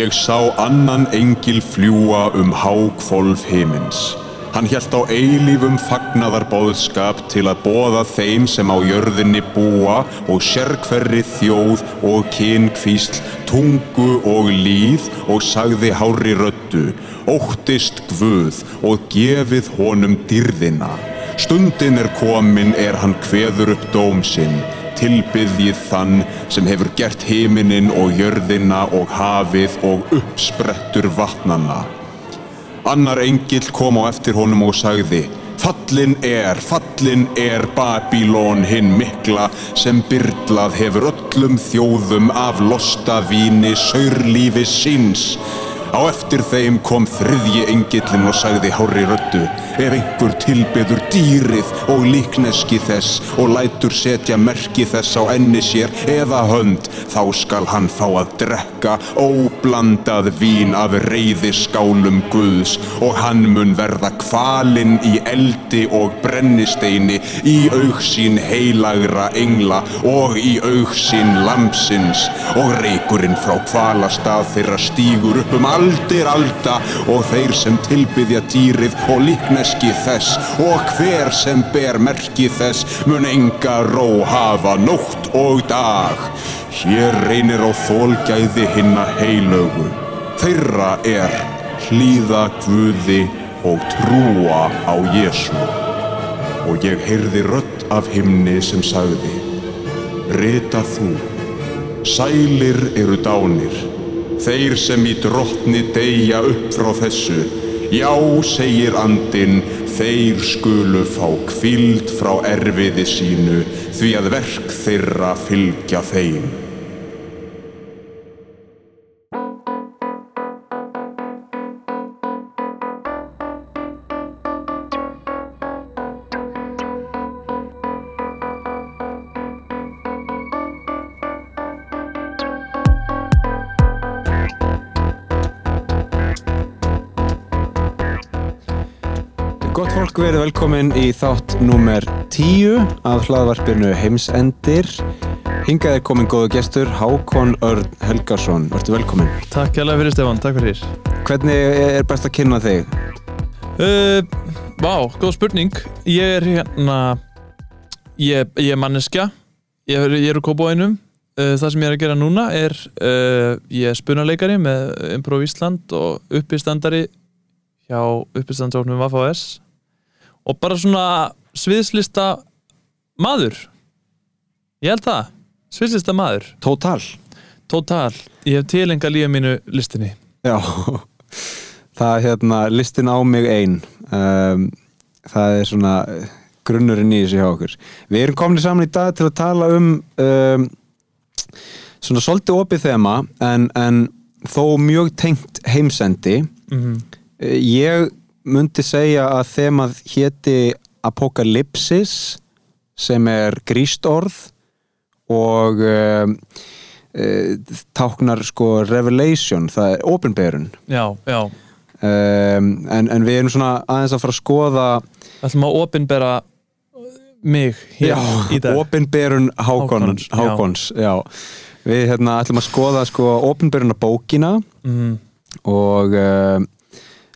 Ég sá annan engil fljúa um hákvolf himins. Hann hjælt á eilífum fagnadarbóðskap til að bóða þeim sem á jörðinni búa og sérkverri þjóð og kynkvísl, tungu og líð og sagði hári röddu, óttist gvuð og gefið honum dyrðina. Stundin er komin er hann kveður upp dóm sinn, tilbyðjið þann sem hefur gert heiminin og jörðina og hafið og uppsprettur vatnanna. Annar engill kom á eftir honum og sagði Fallin er, fallin er Babylon hinn mikla sem byrlað hefur öllum þjóðum af losta víni saurlífi síns. Á eftir þeim kom þriðji engillin og sagði hári röddu Ef einhver tilbyður dýrið og líkneski þess og lætur setja merki þess á enni sér eða hönd þá skal hann fá að drekka óblandað vín af reyðiskálum Guðs og hann mun verða kvalinn í eldi og brennisteini í augsín heilagra engla og í augsín lampsins og reykurinn frá kvalastað þeirra stígur upp um aldir alda og þeir sem tilbyðja dýrið og líkneski þess og hver sem ber merki þess mun enga ró hafa nótt og dag. Hér reynir á þólgæði hinna heilögu. Þeirra er hlýða Guði og trúa á Jésu. Og ég heyrði rödd af himni sem sagði, Rita þú, sælir eru dánir, þeir sem í drottni deyja upp frá þessu, já, segir andinn, þeir skulu fá kvild frá erfiði sínu, því að verk þeirra fylgja þeim. Verið velkomin í þátt númer 10 af hlaðvarpinu Heimsendir. Hingað er komin góðu gestur Hákon Örn Helgarsson. Vertu velkomin. Takk hjálpa fyrir Stefán, takk fyrir Hvernig er best að kynna þig? uh, Vá, góð spurning Ég er hérna Ég, ég er manneskja Ég er, ég er úr kópóinum uh, Það sem ég er að gera núna er uh, Ég er spunaleikari með Improv Ísland og uppistandari hjá uppistandsóknum Vafas og bara svona sviðslista maður Ég held það Sviðslista maður, Total. total Ég hef tilenga lífa mínu listinni Já. Það er hérna listin á mig ein. Um, það er svona eh, grunnurinn í þessu hjá okkur. Við erum komin saman í dag til að tala um, um svona svolítið opið þema en, en þó mjög tengt heimsendi. mm Eh, Ég myndi segja að þemað héti Apocalypsis sem er gríst orð og um, uh, táknar sko revelation, það er openberun Já, já um, en, en við erum svona aðeins að fara að skoða Við ætlum að opinbera mig hér í dag openberun Hákons, Hákons, já. Já. við hérna ætlum að skoða sko openberuna bókina mm, og um,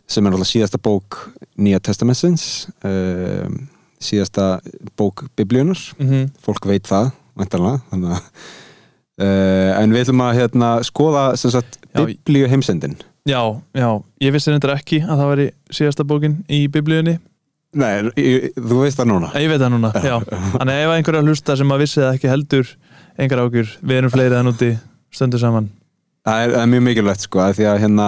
sem er náttúrulega síðasta bók Nýja testamentsins um, síðasta bók biblíunar mm fólk veit það væntanlega þannig að uh, en við ætlum að hérna, skoða sem sagt biblíu heimsendin Já, já, ég vissi reyndar ekki að það væri síðasta bókin í biblíunni. Nei, ég, þú veist það núna. Ég veit það núna, já. Þannig ef einhverja hlusta sem að vissi það ekki heldur engar ágjur, við erum fleiri þann úti stöndu saman. Það er, það er mjög mikilvægt sko því að hérna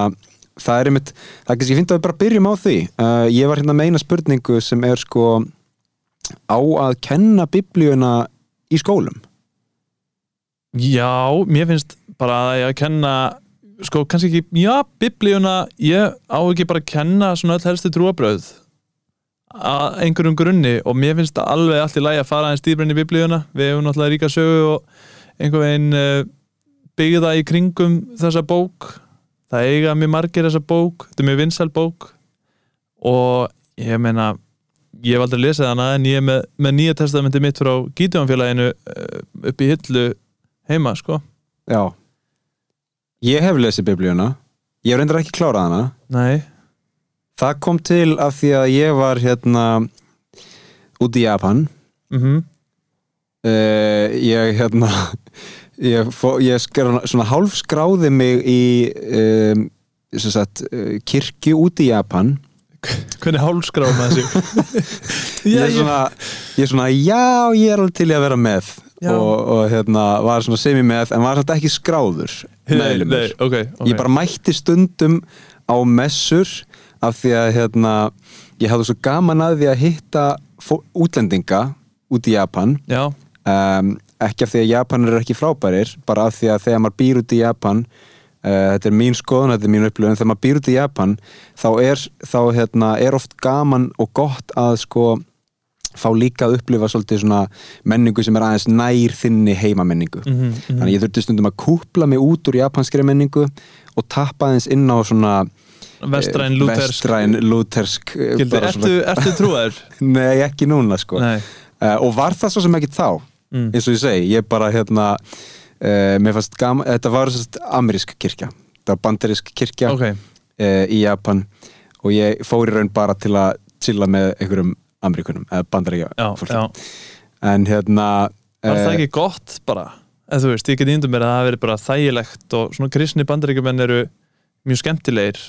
það er einmitt, það er kannski fínt að við bara byrjum á því. Uh, ég var hérna með eina spurningu sem er sko á að kenna biblíuna í skólum? Já, mér finnst bara að ég að kenna sko kannski ekki, já, biblíuna ég á ekki bara að kenna svona öll helstu trúabröð að einhverjum grunni og mér finnst það alveg allt í lagi að fara aðeins dýbrenn í biblíuna. Við hefum náttúrulega ríka sögu og einhver veginn uh, byggða í kringum þessa bók það eiga mjög margir þessa bók þetta er mjög vinsæl bók. Og ég meina ég hef aldrei lesið hana en ég er með, með nýja testamenti mitt frá Gídeonfélaginu uh, upp í hillu heima sko. Já. Ég hef lesið biblíuna. Ég reyndar ekki klárað hana. Nei, Það kom til af því að ég var hérna út í Japan. Mhm. Uh, Ég hérna Ég, fó, ég skra, svona hálf skráði mig í um, sagt, uh, kirkju út í Japan. Hvernig hálfskráðum það sig? ég er svona, ég er svona já, ég er alveg til að vera með. Og, og hérna var svona semi með en var þetta ekki skráður Nei, meðlimur. ok, ok. Ég bara mætti stundum á messur af því að hérna ég hafði svo gaman að því að hitta útlendinga út í Japan. Um, ekki af því að Japanir eru ekki frábærir bara af því að þegar maður býr út í Japan uh, þetta er mín skoðun, þetta er mín upplifun þegar maður býr út í Japan þá er, þá, hérna, er oft gaman og gott að sko fá líka að upplifa svolítið svona menningu sem er aðeins nær þinni heimamenningu mhm, mhm. þannig að ég þurfti stundum að kúpla mig út úr japanskri menningu og tappa aðeins inn á svona Vestræn, eh, lútersk vestræn, lútersk eh, ertu, ertu trúaður? Nei, ekki núna sko Nei uh, og var það svo sem ekki þá Mm. eins og ég segi, ég bara hérna uh, mér fannst gaman, þetta var sérst amerísk kirkja, þetta var bandarísk kirkja Ok, uh, í Japan og ég fór í raun bara til að chilla með einhverjum ameríkunum eða bandaríkja já en hérna Var það eh, ekki gott bara? En þú veist, ég get índum mér að það verið bara þægilegt og svona kristni bandaríkjumenn eru mjög skemmtilegir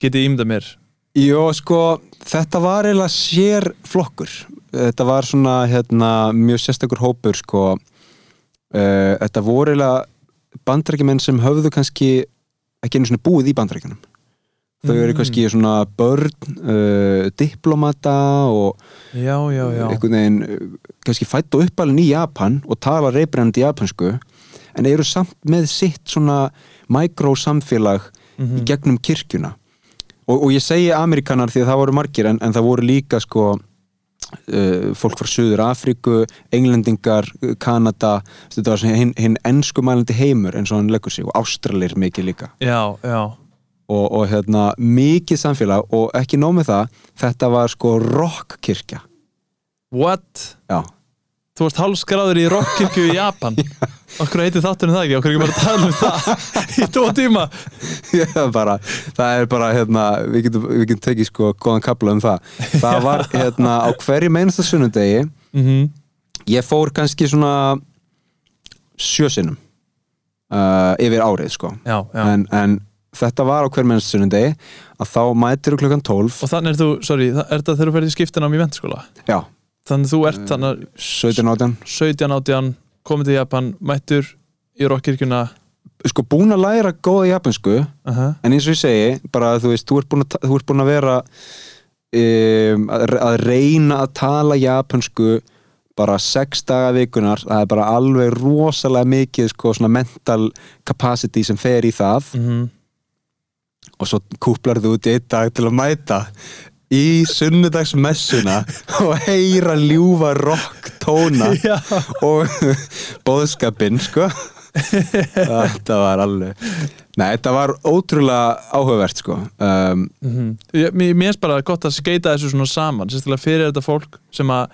get ég ímda mér Jó, sko, þetta var eiginlega sér flokkur. Þetta var svona, hérna, mjög sérstakur hópur, sko. Uh, þetta voru eiginlega bandarækjumenn sem höfðu kannski ekki einu svona búið í bandarækjunum. Þau eru Mm. kannski svona börn, uh, diplomata og Já, já, já einhvern veginn uh, kannski fætt og uppalinn í Japan og tala reybrennandi japansku en eru samt með sitt svona mikrosamfélag Mhm. í gegnum kirkjuna og, og ég segi Amerikanar því að það voru margir en, en það voru líka sko fólk frá Suður Afríku englendingar, Kanada þetta var hinn, hinn enskumælandi heimur eins og hann leggur sig og Ástralir mikið líka. Já, já. Og, og hérna mikið samfélag og ekki nóg með það þetta var sko rockkirkja. What? já Þú varst hálfskráður í rockkirkju í Japan. Okkur heitir þátturinn það ekki, okkur ekki bara tala um það í tvo tíma? Já, bara, það er bara hérna, við getum, við getum tekið sko góðan kapla um það. Það var hérna á hverju meinasta sunnudegi mm ég fór kannski svona sjösinnum uh, yfir árið sko. Já, já. En, en þetta var á hverju meinasta sunnudegi að þá mætir klukkan 12 Og þannig er þú, sorry, er þetta þegar þú ferði í skiptinám í ventskóla? já, Þannig þú ert þannig 17 átjan 17, 18, komið til Japan, mættur í rockkirkjuna. Sko búin að læra góða japansku uh -huh. en eins og ég segi, bara þú veist þú ert búin að, ert búin að vera um, að, að reyna að tala japansku bara sex daga vikunar það er bara alveg rosalega mikið sko svona mental capacity sem fer í það. Mm og svo kúplar þú út í einn dag til að mæta í sunnudagsmessuna og heyra ljúfa rock tóna Já, og bóðskapinn sko. Þetta var alveg nei, þetta var ótrúlega áhugavert sko. Um, mm mér mér finnst bara gott að skeita þessu svona saman sérstaklega fyrir þetta fólk sem að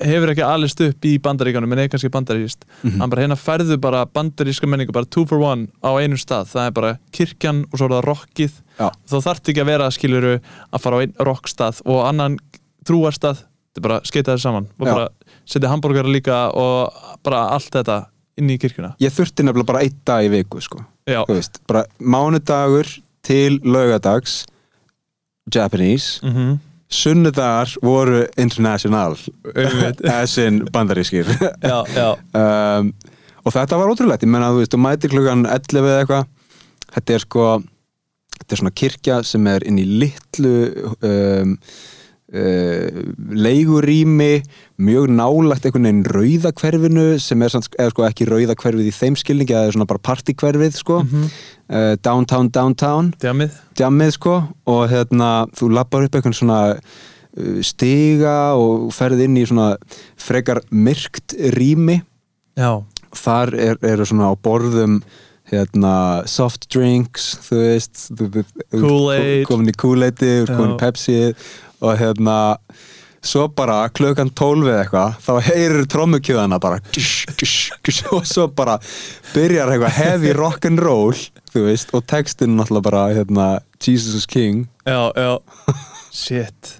hefur ekki alist upp í bandaríkanum en er kannski bandaríkist Mhm. hann bara hérna færðu bara bandaríska menningu bara two for one á einum stað. Það er bara kirkjan og svo er það rockið. Já. þá þarf ekki að vera skiluru að fara á einn rockstað og annan trúarstað. Þetta er bara skeita þessu saman. Og Já. bara setja hambúrgara líka og bara allt þetta inn í kirkjuna. Ég þurfti nefnilega bara einn dag í viku sko. Veist, bara mánudagur til laugadags Japanese. Mm sunnudagar voru international Einmitt. as in bandarískir já, já. um, og þetta var ótrúlegt ég menna að þú veist, þú mætir klukkan 11 eða eitthvað þetta er sko þetta er svona kirkja sem er inn í litlu um, uh, leigurými mjög nálagt einhvern veginn rauðakverfinu sem er samt, eða, sko, ekki rauðakverfið í þeim skilningi, er svona bara partykverfið sko, Mhm. uh, downtown, downtown. Djammið. Sko og hérna þú lappar upp einhvern svona uh, stiga og ferð inn í svona frekar myrkt rými. Já, þar er, eru svona á borðum hérna soft drinks þú veist Kool-Aid. komin í Kool-Aidi, komin í Pepsi og hérna svo bara klukkan 12 eða eitthvað þá heyrir trommukjöðana bara gish, gish, gish, og svo bara byrjar eitthvað heavy rock'n'roll þú veist, og textin náttúrulega bara hérna, Jesus is King Já, já Shit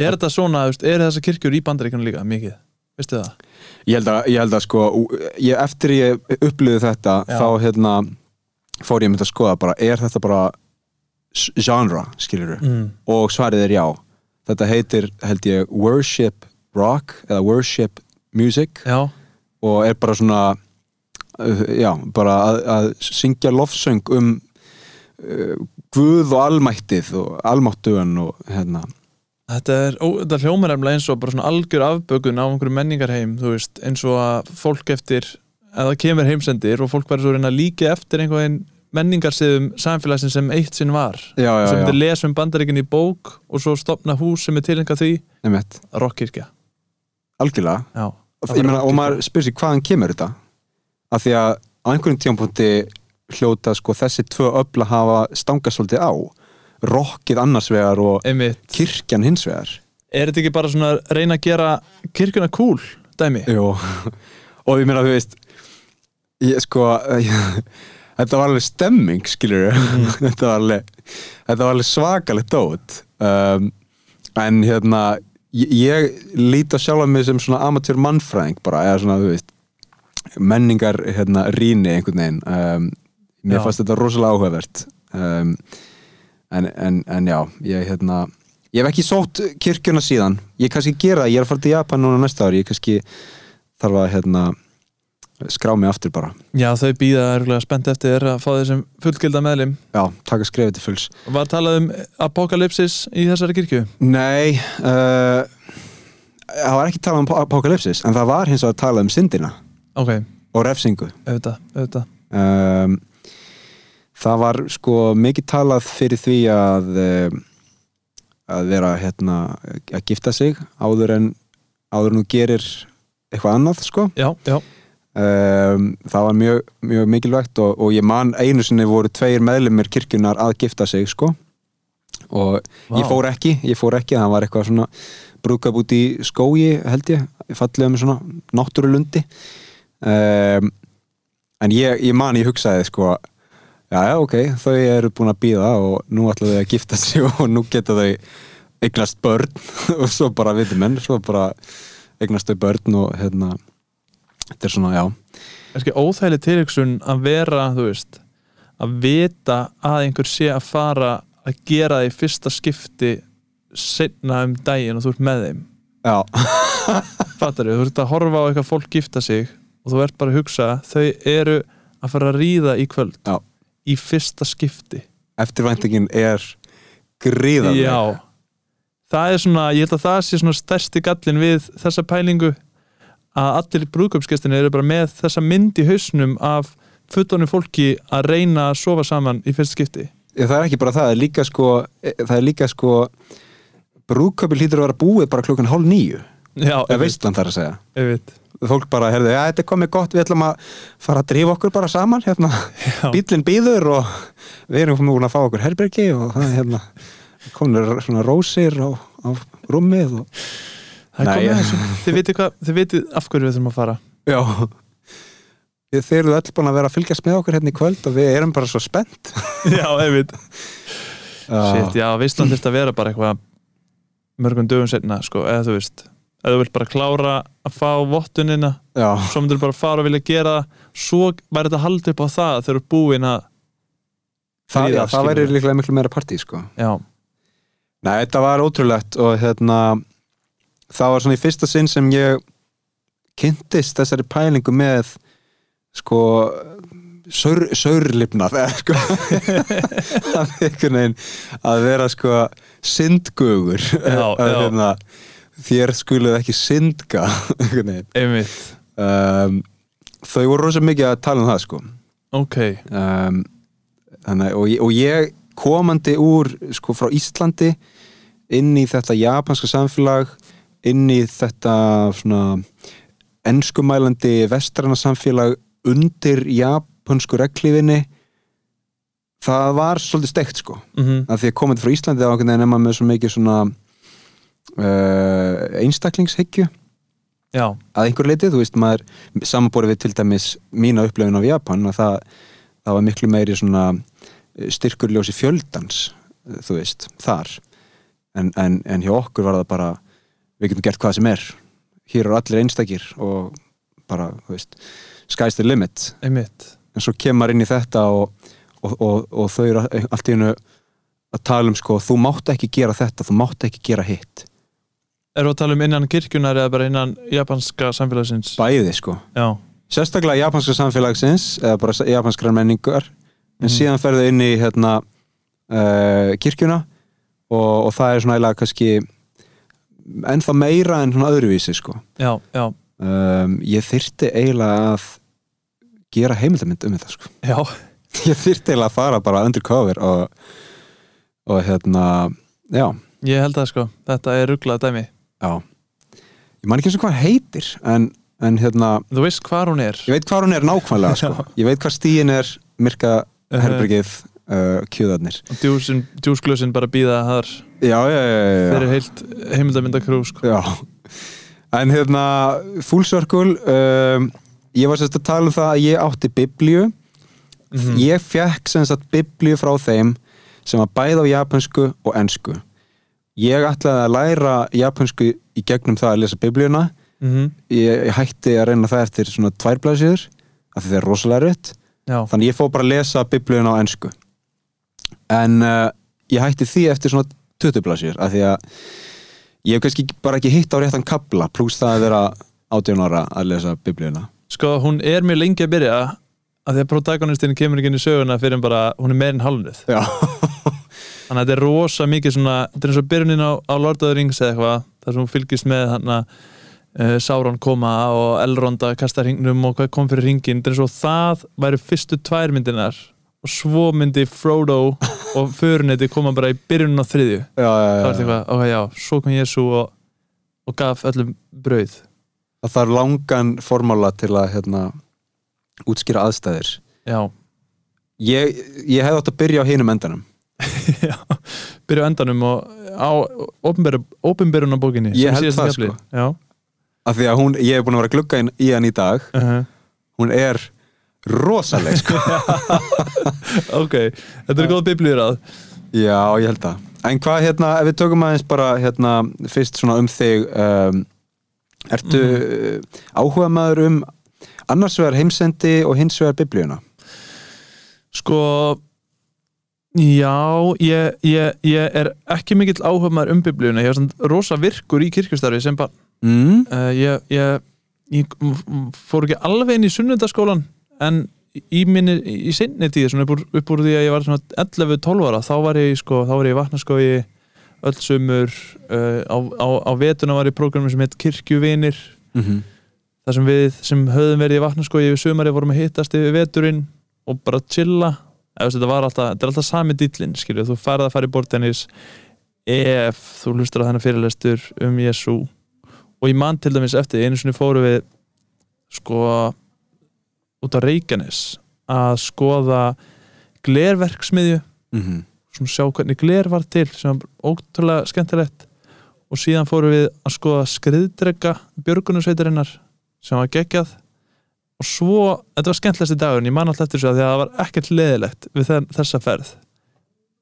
Er þetta svona, er þessar kirkjur í bandaríkjunum líka mikið? Veistu það? ég held að, ég held að sko ég, eftir ég upplýði þetta Já. þá hérna fór ég mynd að skoða bara, er þetta bara genre, skilur Mm. og svarið er já þetta heitir, held ég, worship rock eða worship music. Já, og er bara svona uh, já, bara að, að syngja lofsöng um uh, Guð og almættið og almáttugan og hérna. Þetta er, þetta hljómar emla eins og bara svona algjör afbökun á einhverju menningarheim, þú veist, eins og að fólk eftir, að það kemur heimsendir og fólk verður svo reyna líka eftir einhvern menningarsiðum samfélagsin sem eitt sinn var. Já, já, sem já, myndi lesa um bandaríkin í bók og svo stopna hús sem er tilengað því. Einmitt, rockkirkja. Algjörlega. Já, og, ég meina, og maður spyr sér hvaðan kemur þetta? Af því að á einhverjum tímapunkti hljóta sko þessi tvö öfla hafa stangast svolítið á. Rockið annars vegar og einmitt. kirkjan hins vegar. Er þetta ekki bara svona að reyna að gera kirkjuna cool, dæmi? Jú, og ég meina þú veist ég sko ég, þetta var alveg stemming skilur þetta var alveg þetta var alveg svakalegt dót. Um, en hérna ég, ég líti á sjálf mig sem svona amatör mannfræðing bara, eða svona þú veist menningar hérna rýni einhvern veginn. Um, mér Já. fannst þetta rosalega áhugavert. Um, en, en, en já ég hérna ég hef ekki sótt kirkjuna síðan. Ég kannski gera, ég er að fara til Japan núna næsta ári ég kannski þarf að hérna skrá mig aftur bara. Já, þau býða örgulega spennt eftir að fá þessum fullgilda meðlim. Já, taka skrefið til fulls. Var talað um apokalypsis í þessari kirkju? nei uh, það var ekki talað um apokalypsis en það var hins vegar talað um syndina. Ok, og refsingu. Auðvitað, auðvitað. Um, það var sko mikið talað fyrir því að um, að vera hérna að gifta sig áður en áður en þú gerir eitthvað annað sko. Já, já, um, það var mjög, mjög mikilvægt og, og ég man einu sinni voru tveir meðlumir kirkjunar að gifta sig sko. Og Vá. ég fór ekki ég fór ekki, það var eitthvað svona brúkab út í skógi held ég fallið um svona náttúrulundi. Um, en ég, ég man ég hugsaði sko já, já, ok, þau eru búin að býða og nú ætla þau að gifta sig og nú geta þau eignast börn. Og svo bara vitum menn, svo bara eignast þau börn og hérna þetta er svona, já. Ekki óþægileg tilhugsun að vera, þú veist að vita að einhver sé að fara að gera það í fyrsta skipti setna um daginn og þú ert með þeim? Já, fattar þú ert að horfa á eitthvað fólk gifta sig og þú ert bara að hugsa þau eru að fara að ríða í kvöld Já. í fyrsta skipti. Eftirvæntingin er gríðarlega Já. Það er svona, ég held að það sé svona stærsti gallin við þessa pælingu að allir brúðköpsgestinni eru bara með þessa mynd í hausnum af fullonum fólki að reyna að sofa saman í fyrsta skipti. Já, það er ekki bara það, það er líka sko það er líka sko brúðköpi hlýtur að vera búið bara klukkan hálf nýju Já, eða veistland þar að segja. Ég veit fólk bara, herðu, já, þetta er komið gott við ætlum að fara að drífa okkur bara saman hérna, bílinn býður og við erum búin að fá okkur herbergi og það er hérna komin svona rósir á, á rúmið og Það er komið þessu, þið vitið hvað, þið vitið af hverju við þurfum að fara. Já. Þeir eru öll búin að vera að fylgjast með okkur hérna í kvöld og við erum bara svo spennt. Já, veit Shit, já, Vistland þurft að vera bara eitthvað mörgum dögum setna, sko, eða þú veist eða þú vilt bara klára að fá vottunina já, svo myndir bara fara og vilja gera svo væri þetta haldið upp á það þegar þú ert búin að það, já, það væri líklega miklu meira partí sko. Já, Nei, þetta var ótrúlegt og hérna það var svona í fyrsta sinn sem ég kynntist þessari pælingu með sko saur, saurlifnað eða sko að vera sko já. hérna, þér skuluð ekki syndga um, þau voru rosa mikið að tala um það sko. Ok, um, þannig, og, og ég komandi úr sko frá Íslandi inn í þetta japanska samfélag inn í þetta svona enskumælandi vestrana samfélag undir japansku reglífinni það var svolítið steikt sko. Mm að því að komandi frá Íslandi á veginn er maður með svo mikið svona uh, einstaklingshyggju. Já, að einhver leiti, þú veist, maður samanborið við til dæmis mína upplifun af Japan að það, það var miklu meiri svona eh, styrkurljósi fjöldans eh, þú veist, þar. En, en, en hjá okkur var það bara við getum gert hvað sem er. Hér eru allir einstakir og bara, þú veist, sky's the limit. Einmitt. En svo kemur inn í þetta og, og, og, og þau eru allt í hennu að tala um sko, þú mátt ekki gera þetta, þú mátt ekki gera hitt. Erum við að tala um innan kirkjunar eða bara innan japanska samfélagsins? bæði sko. Já, sérstaklega japanska samfélagsins eða bara japanskrar menningar. En Mhm. síðan ferðu inn í hérna uh, kirkjuna og, og það er svona eiginlega kannski ennþá meira en svona öðruvísi sko. Já, já, um, ég þyrti eiginlega að gera heimildamind um þetta sko. Já. Ég þyrti eiginlega að fara bara undercover og, og hérna já, Ég held það sko, þetta er rugglað dæmi. Já. Ég man ekki eins og hvað heitir en, en hérna, Þú veist hvar hún er. ég veit hvað hún er nákvæmlega sko. ég veit hvað stíin er myrka herbergið uh, kjöðarnir og djúsin, djúsglösin bara býða þar. Já, já, já, já. fyrir heilt heimildamindakrú sko. en hérna full circle um, ég var sérst að tala um það að ég átti biblíu. Mhm. ég fekk sem sagt biblíu frá þeim sem var bæð á japansku og ensku. Ég ætlaði að læra japansku í gegnum það að lesa biblíuna. Mhm. ég, ég hætti að reyna það eftir svona tvær blaðsíður af því það er rosalega rutt Já, þannig ég fór bara að lesa biblíuna á ensku en uh, ég hætti því eftir svona 20 blaðsíður af því að ég hef kannski bara ekki hitt á réttan kabla pluss það að vera 18 ára að lesa biblíuna. Sko hún er mjög lengi að byrja að því að protagonistin kemur ekki inn í söguna fyrir en bara, hún er meirinn halvnuð já, þannig að þetta er rosa mikið svona þetta er eins og byrjunin á, á Lord of the Rings eða eitthvað þar sem hún fylgist með hann að uh, Sauron koma og Elrond að kasta hringnum og hvað kom fyrir hringin þetta er eins og það væri fyrstu tvær myndinar og svo myndi Frodo og Förunetti koma bara í byrjunin á þriðju. Já, já, það var já. eitthvað, ok já, svo kom Jésu og, og gaf öllum brauð. Það þarf langan formála til að hérna, útskýra aðstæðir já, ég, ég hef átt að byrja á hinum endanum. Já byrja á endanum og á opinberun á bókinni Ég sem held síðasti það, kafli. sko. já, af því að hún, ég hef búin að vera að glugga inn í hann í dag. Uh hún er rosaleg sko. ok, þetta er góð biblíur að Já, ég held það. En hvað hérna, ef við tökum aðeins bara hérna fyrst svona um þig um, ertu mm. áhuga maður um annars vegar heimsendi og hins vegar biblíuna? Sko Já, ég, ég, ég er ekki mikill áhuga maður um biblíuna ég er svona rosa virkur í kirkjustarfi sem bara Mm. uh, ég, ég, fór ekki alveg inn í sunnundaskólan en í minni, í sinni tíð svona upp úr, upp úr því að ég var svona 11-12 ára þá var ég sko, þá var ég í vatnaskói öll sumur uh, á, á, á vetuna var ég prógrami sem heit kirkjuvinir. Mm -hmm. þar sem við sem höfðum verið í vatnaskói yfir sumari vorum að hittast yfir veturinn og bara chilla. Eða, þetta, var alltaf, þetta er alltaf sami dýllin skilju, þú færð að fara í bortennis ef þú hlustur á þennan fyrirlestur um Jésu og ég man til dæmis eftir einu sinni fóru við sko út á Reykjanes að skoða glerverksmiðju. Mm -hmm. svona sjá hvernig gler var til sem var ótrúlega skemmtilegt. Og síðan fórum við að skoða skriðdrega björgunarsveitarinnar sem var geggjað. Og svo, þetta var skemmtilegsti dagur ég man alltaf eftir þessu að því að það var ekkert leðilegt við þessa ferð.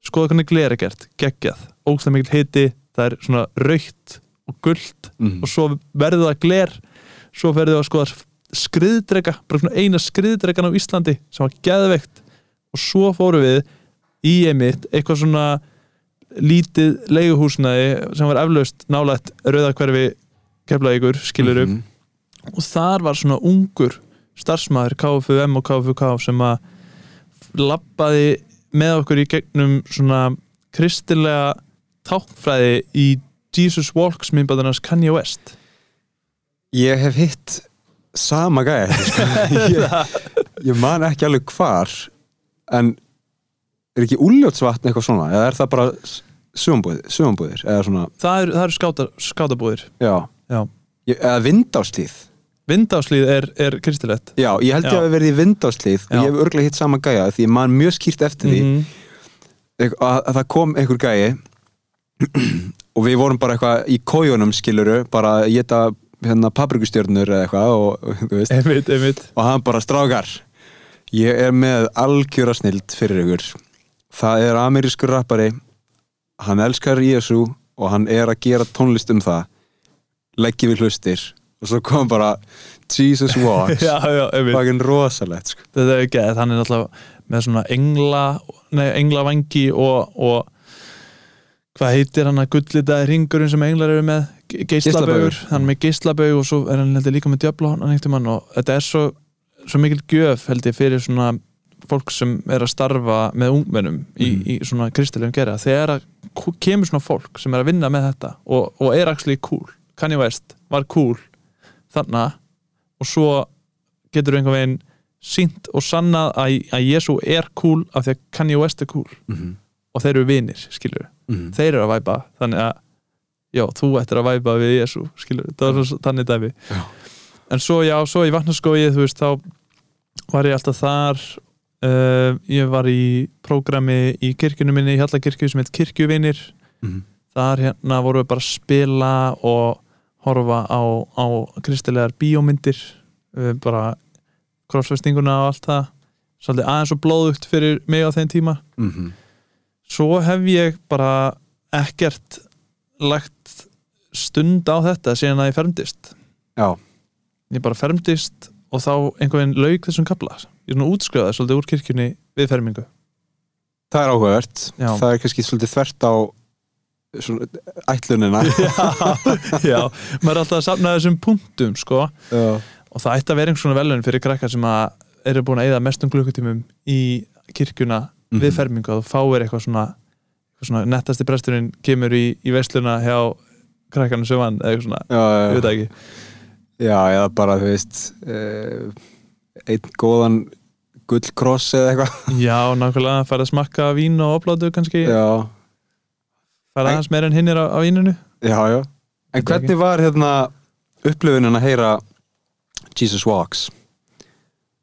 Skoða hvernig gler er gert, geggjað ógstlega mikil hiti, það er svona raukt og gullt og svo verður það gler svo verður það að skoða skriðdrega bara svona eina skriðdregan á Íslandi sem var geðveikt. Og svo fórum við í einmitt eitthvað svona lítið leiguhúsnaði sem var eflaust nálægt rauðakverfi keflaðíkur, skilur Mhm. og þar var svona ungur starfsmæður KFUM og KFUK sem að labbaði með okkur í gegnum svona kristilega táknfræði í Jesus Walks myndbæðunars Kanye West. Ég hef hitt sama gæja sko. ég, ég man ekki alveg hvar en er ekki úljótsvatn eitthvað svona eða er það bara sögumbúðir, það eru, eru skáta, skátabúðir já, Já. Ég, eða vindástíð Vindáslíð er, er kristilegt Já, ég held ég að hafa verið í vindástíð og ég hef örglega hitt sama gæja því ég man mjög skýrt eftir því Mhm. að, að það kom einhver gæi og við vorum bara eitthvað í kójunum skiluru, bara að geta hérna paprikustjörnur eða eitthvað og, þú veist, einmitt, einmitt. Og hann bara strákar ég er með algjöra snild fyrir ykkur. Það er amerískur rappari hann elskar Jésu og hann er að gera tónlist um það. Leggi við hlustir. Og svo kom bara Jesus Walks. Fucking rosalegt sko. þetta er ekki, hann er náttúrulega með svona engla, nei, englavangi og, og hvað heitir hann að gullitaði ringurinn sem englar eru með geislabaugur, hann með geislabaug og svo er hann heldur líka með tímann og þetta er svo, svo mikil gjöf held ég fyrir svona fólk sem er að starfa með ungmennum í, Mhm. í svona kristilegum gera þegar kemur svona fólk sem er að vinna með þetta og, og er actually cool Kanye West var cool þarna og svo getur einhvern veginn sínt og sannað að, að Jésu er cool af því að Kanye West er cool. Mm -hmm. og þeir eru vinir, skilur Mm þeir eru að væpa, þannig að já, þú ættir að væpa við Jésu, skilur það var svo þannig dæmi Já. en svo já, svo í vatnaskói, þú veist þá var ég alltaf þar uh, ég var í prógrami í kirkjunum minni, í Hjallakirkju sem heit Kirkjuvinir Mhm. þar hérna vorum við bara að spila og horfa á, á kristilegar bíómyndir uh, bara krossfestinguna og allt það svolítið aðeins og blóðugt fyrir mig á þeim tíma Mhm. svo hef ég bara ekkert lagt stund á þetta síðan að ég fermdist. Já, ég bara fermdist og þá einhvern veginn lauk þessum kapla ég er nú útskrifaði svolítið úr kirkjunni við fermingu. Það er áhugavert. Já. það er kannski svolítið þvert á svona, ætlunina. Já, maður er alltaf að safna þessum punktum sko, Já. og það ætti að vera einhvers svona velun fyrir krakkar sem að eru búin að eyða mestum klukkutímum í kirkjuna við Mhm. fermingu og þú fáir eitthvað svona, svona nettasti presturinn kemur í, í veisluna hjá krakkarnir sem hann eða svona, Já, ég já, veit það ekki. Já, eða bara, þú veist uh, einn góðan gullkross eða eitthvað. Já, nákvæmlega, færð að smakka vín og oplátu kannski, Já, En- aðeins meira en hinnir á, á víninu. Já, já. En Veit hvernig var hérna upplifunin að heyra Jesus Walks?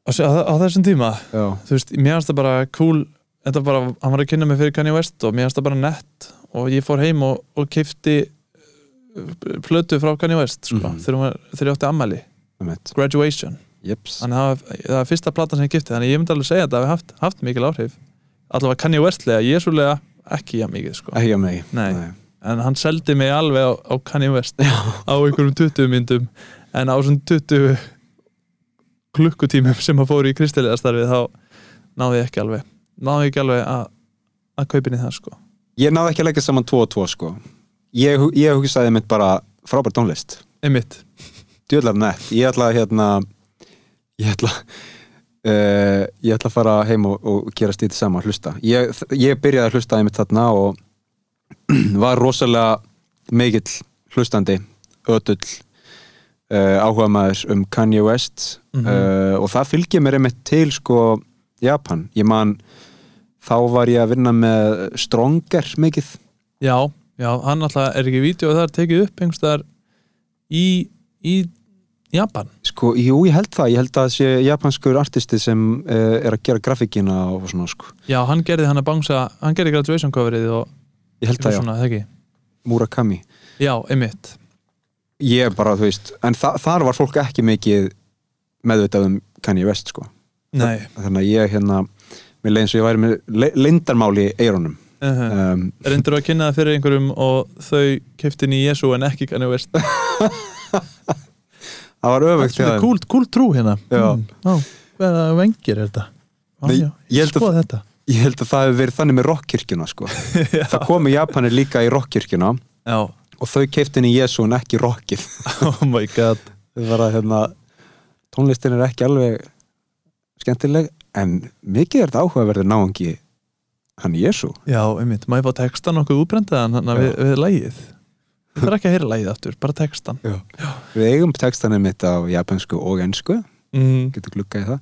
á, á, á þessum tíma, Já, þú veist, mér finnst það bara cool, þetta bara, hann var að kynna mig fyrir Kanye West og mér finnst það bara nett. Og ég fór heim og, og keifti plötu frá Kanye West sko, Mhm. þegar, þegar ég átti eitt Graduation, Jeps. Þannig að það var- fyrsta platan sem ég kifti, þannig að ég myndi alveg segja að það hafi haft, haft mikil áhrif, allavega Kanye Westlega Jésulega, ekki jafn mikið sko. Að mig Nei. en hann seldi mig alveg á, á Kanye West á einhverjum 20 myndum. En á svona 20 klukkutímum sem að fóru í kristilega starfið þá náði ég ekki alveg náði ég ekki alveg að að kaupin í það sko? Ég náði ekki að leggja saman 2 og 2 sko. Ég, ég hugsaði mitt bara frábær tónlist. Einmitt, Djöðlar nett. Ég ætla að hérna Ég ætla uh, Ég ætla að fara heim og, og gera stýtið saman hlusta. Ég, ég byrjaði að hlusta einmitt þarna og var rosalega mikill hlustandi ötull uh, áhuga maður um Kanye West Mhm. uh, og það fylgir mér einmitt til sko Japan, ég man þá var ég að vinna með Stronger mikið. Já, já hann alltaf er ekki vídeo og það er tekið upp einhverstaðar í, í Japan? Sko, jú, ég held það, ég held að það sé japanskur artisti sem uh, er að gera grafíkina og svona sko, já, hann gerði hann að bangsa, hann gerði graduation coverið og ég held það já. svona, það ekki? Murakami, já, einmitt, ég bara, þú veist en þa þar var fólk ekki mikið meðvitað um Kanye West sko. Nei. Þannig að ég hérna mér leiðin svo ég væri með le leyndarmáli í eyrunum. Uh -huh. um, reyndur að kynna það fyrir einhverjum og þau keftin í Jesu en ekki Kanye West? Það var öfugt Þetta er cool, cool trú hérna. Mm, á, Hvaða vengir er þetta? Á, Nei, já, ég að- Skoða þetta. ég held að það hefur verið þannig með rockkirkjuna sko. það komu Japanir líka í rockkirkjuna Já, og þau keiftin í Jésu en ekki rockið. Oh my god. Að hérna tónlistin er ekki alveg skemmtileg en mikið er þetta áhugaverður náungi hann Jésu Já, einmitt, ég fá textan nokkuð útbrendaðan hann við, við lægið Ég þarf ekki að heyra lægið aftur, bara textan við eigum textanum mitt á japansku og ensku. Mm, getur glukkað í það.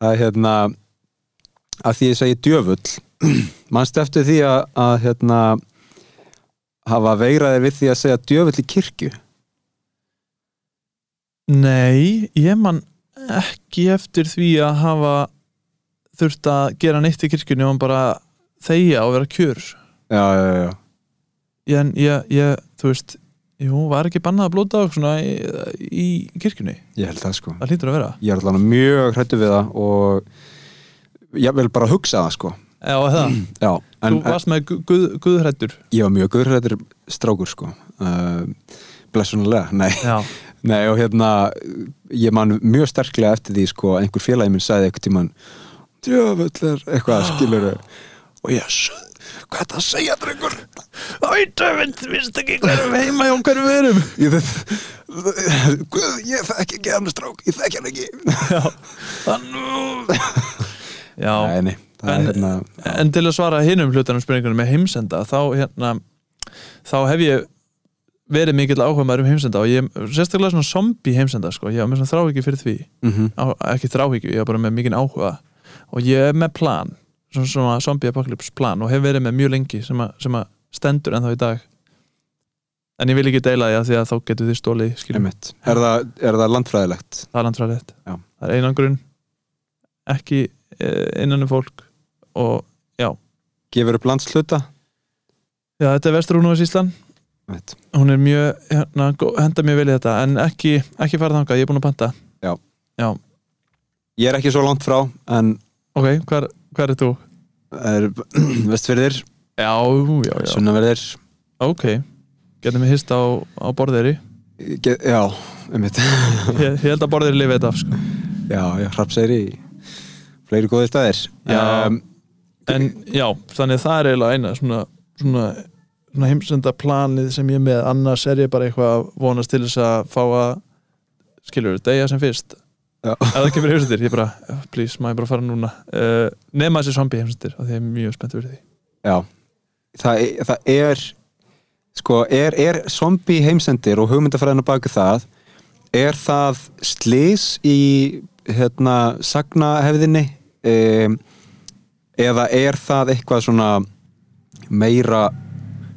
Það er hérna að því ég segi djöfull mannstu eftir því að, að hérna hafa veigraði við því að segja djöfull í kirkju? Nei, ég man ekki eftir því að hafa þurft að gera neitt í kirkjunni og bara þegja og vera kjur. Já, já, já, ég, ég, ég, þú veist jú, var ekki bannað að blóta svona í, í kirkjunni, ég held það sko. Það hlýtur að vera. Ég er alveg mjög hrættu við það og ég vil bara hugsa það sko. Já, það, já, en þú varst með gu- guð, guðhrættur ég var mjög guðrættur strákur sko. Uh, blessunulega, nei. Já, Nei og hérna ég man mjög sterklega eftir því sko að einhver félagi minn sagði eitthvað tíman djöfullir eitthvað skilur og ég hvað er það að segja drengur? Döfind, viðst ekki hverjum heima hjá hverjum við erum ég, Guð, ég þekki ekki hann strák ég þekki hann ekki. Þannig En- hérna en til að svara hinum hlutunum spurningunum með heimsenda þá hérna þá hef ég verið mikill áhuga maður um heimsenda og ég sérstaklega svona zombie heimsenda sko, ég var með svona þráhyggju fyrir því. Mm á, ekki þráhyggju, ég var bara með mikinn áhuga. Og ég er með plan svona, svona zombie apocalypse plan og hef verið með mjög lengi sem, að, sem að stendur ennþá í dag. En ég vil ekki deila því að því að þá getur þið stólið er, það, er það landfræðilegt? það er landfræðilegt. Já. það er einangrun ekki eh, innan um fólk og Gefur upp landsluta? já, þetta er Vesturúnúis Ísland Einmitt. hún er mjög, hérna, henda mjög vel í þetta en ekki, ekki fara þangað, ég er búin að panta. Já. Já, Ég er ekki svo langt frá en ok, hvar, hvar er þú? er vestfyrðir, Já, já, já, sunnaverðir. Ok. Getum við hist á, á borðeiri Ge Já, einmitt. Ég, ég held að borðeiri lifið þetta af sko. Já, já, hrapsæri fleiri góðir staðir. Um, en já, þannig að það er eiginlega eina svona, svona heimsenda planið sem ég með, annars er ég bara eitthvað að vonast til þess að fá að skilur, degja sem fyrst. Ef það kemur heimsendir, ég bara "Já, please, ég bara fara núna? Uh, nema þessi zombie heimsendir, af því ég er mjög spennt fyrir því. Já, það, er- það er sko, er, er zombie heimsendir og hugmyndafræðin á baku það er það slís í hérna sagnahefðinni? Um, eða er það eitthvað svona meira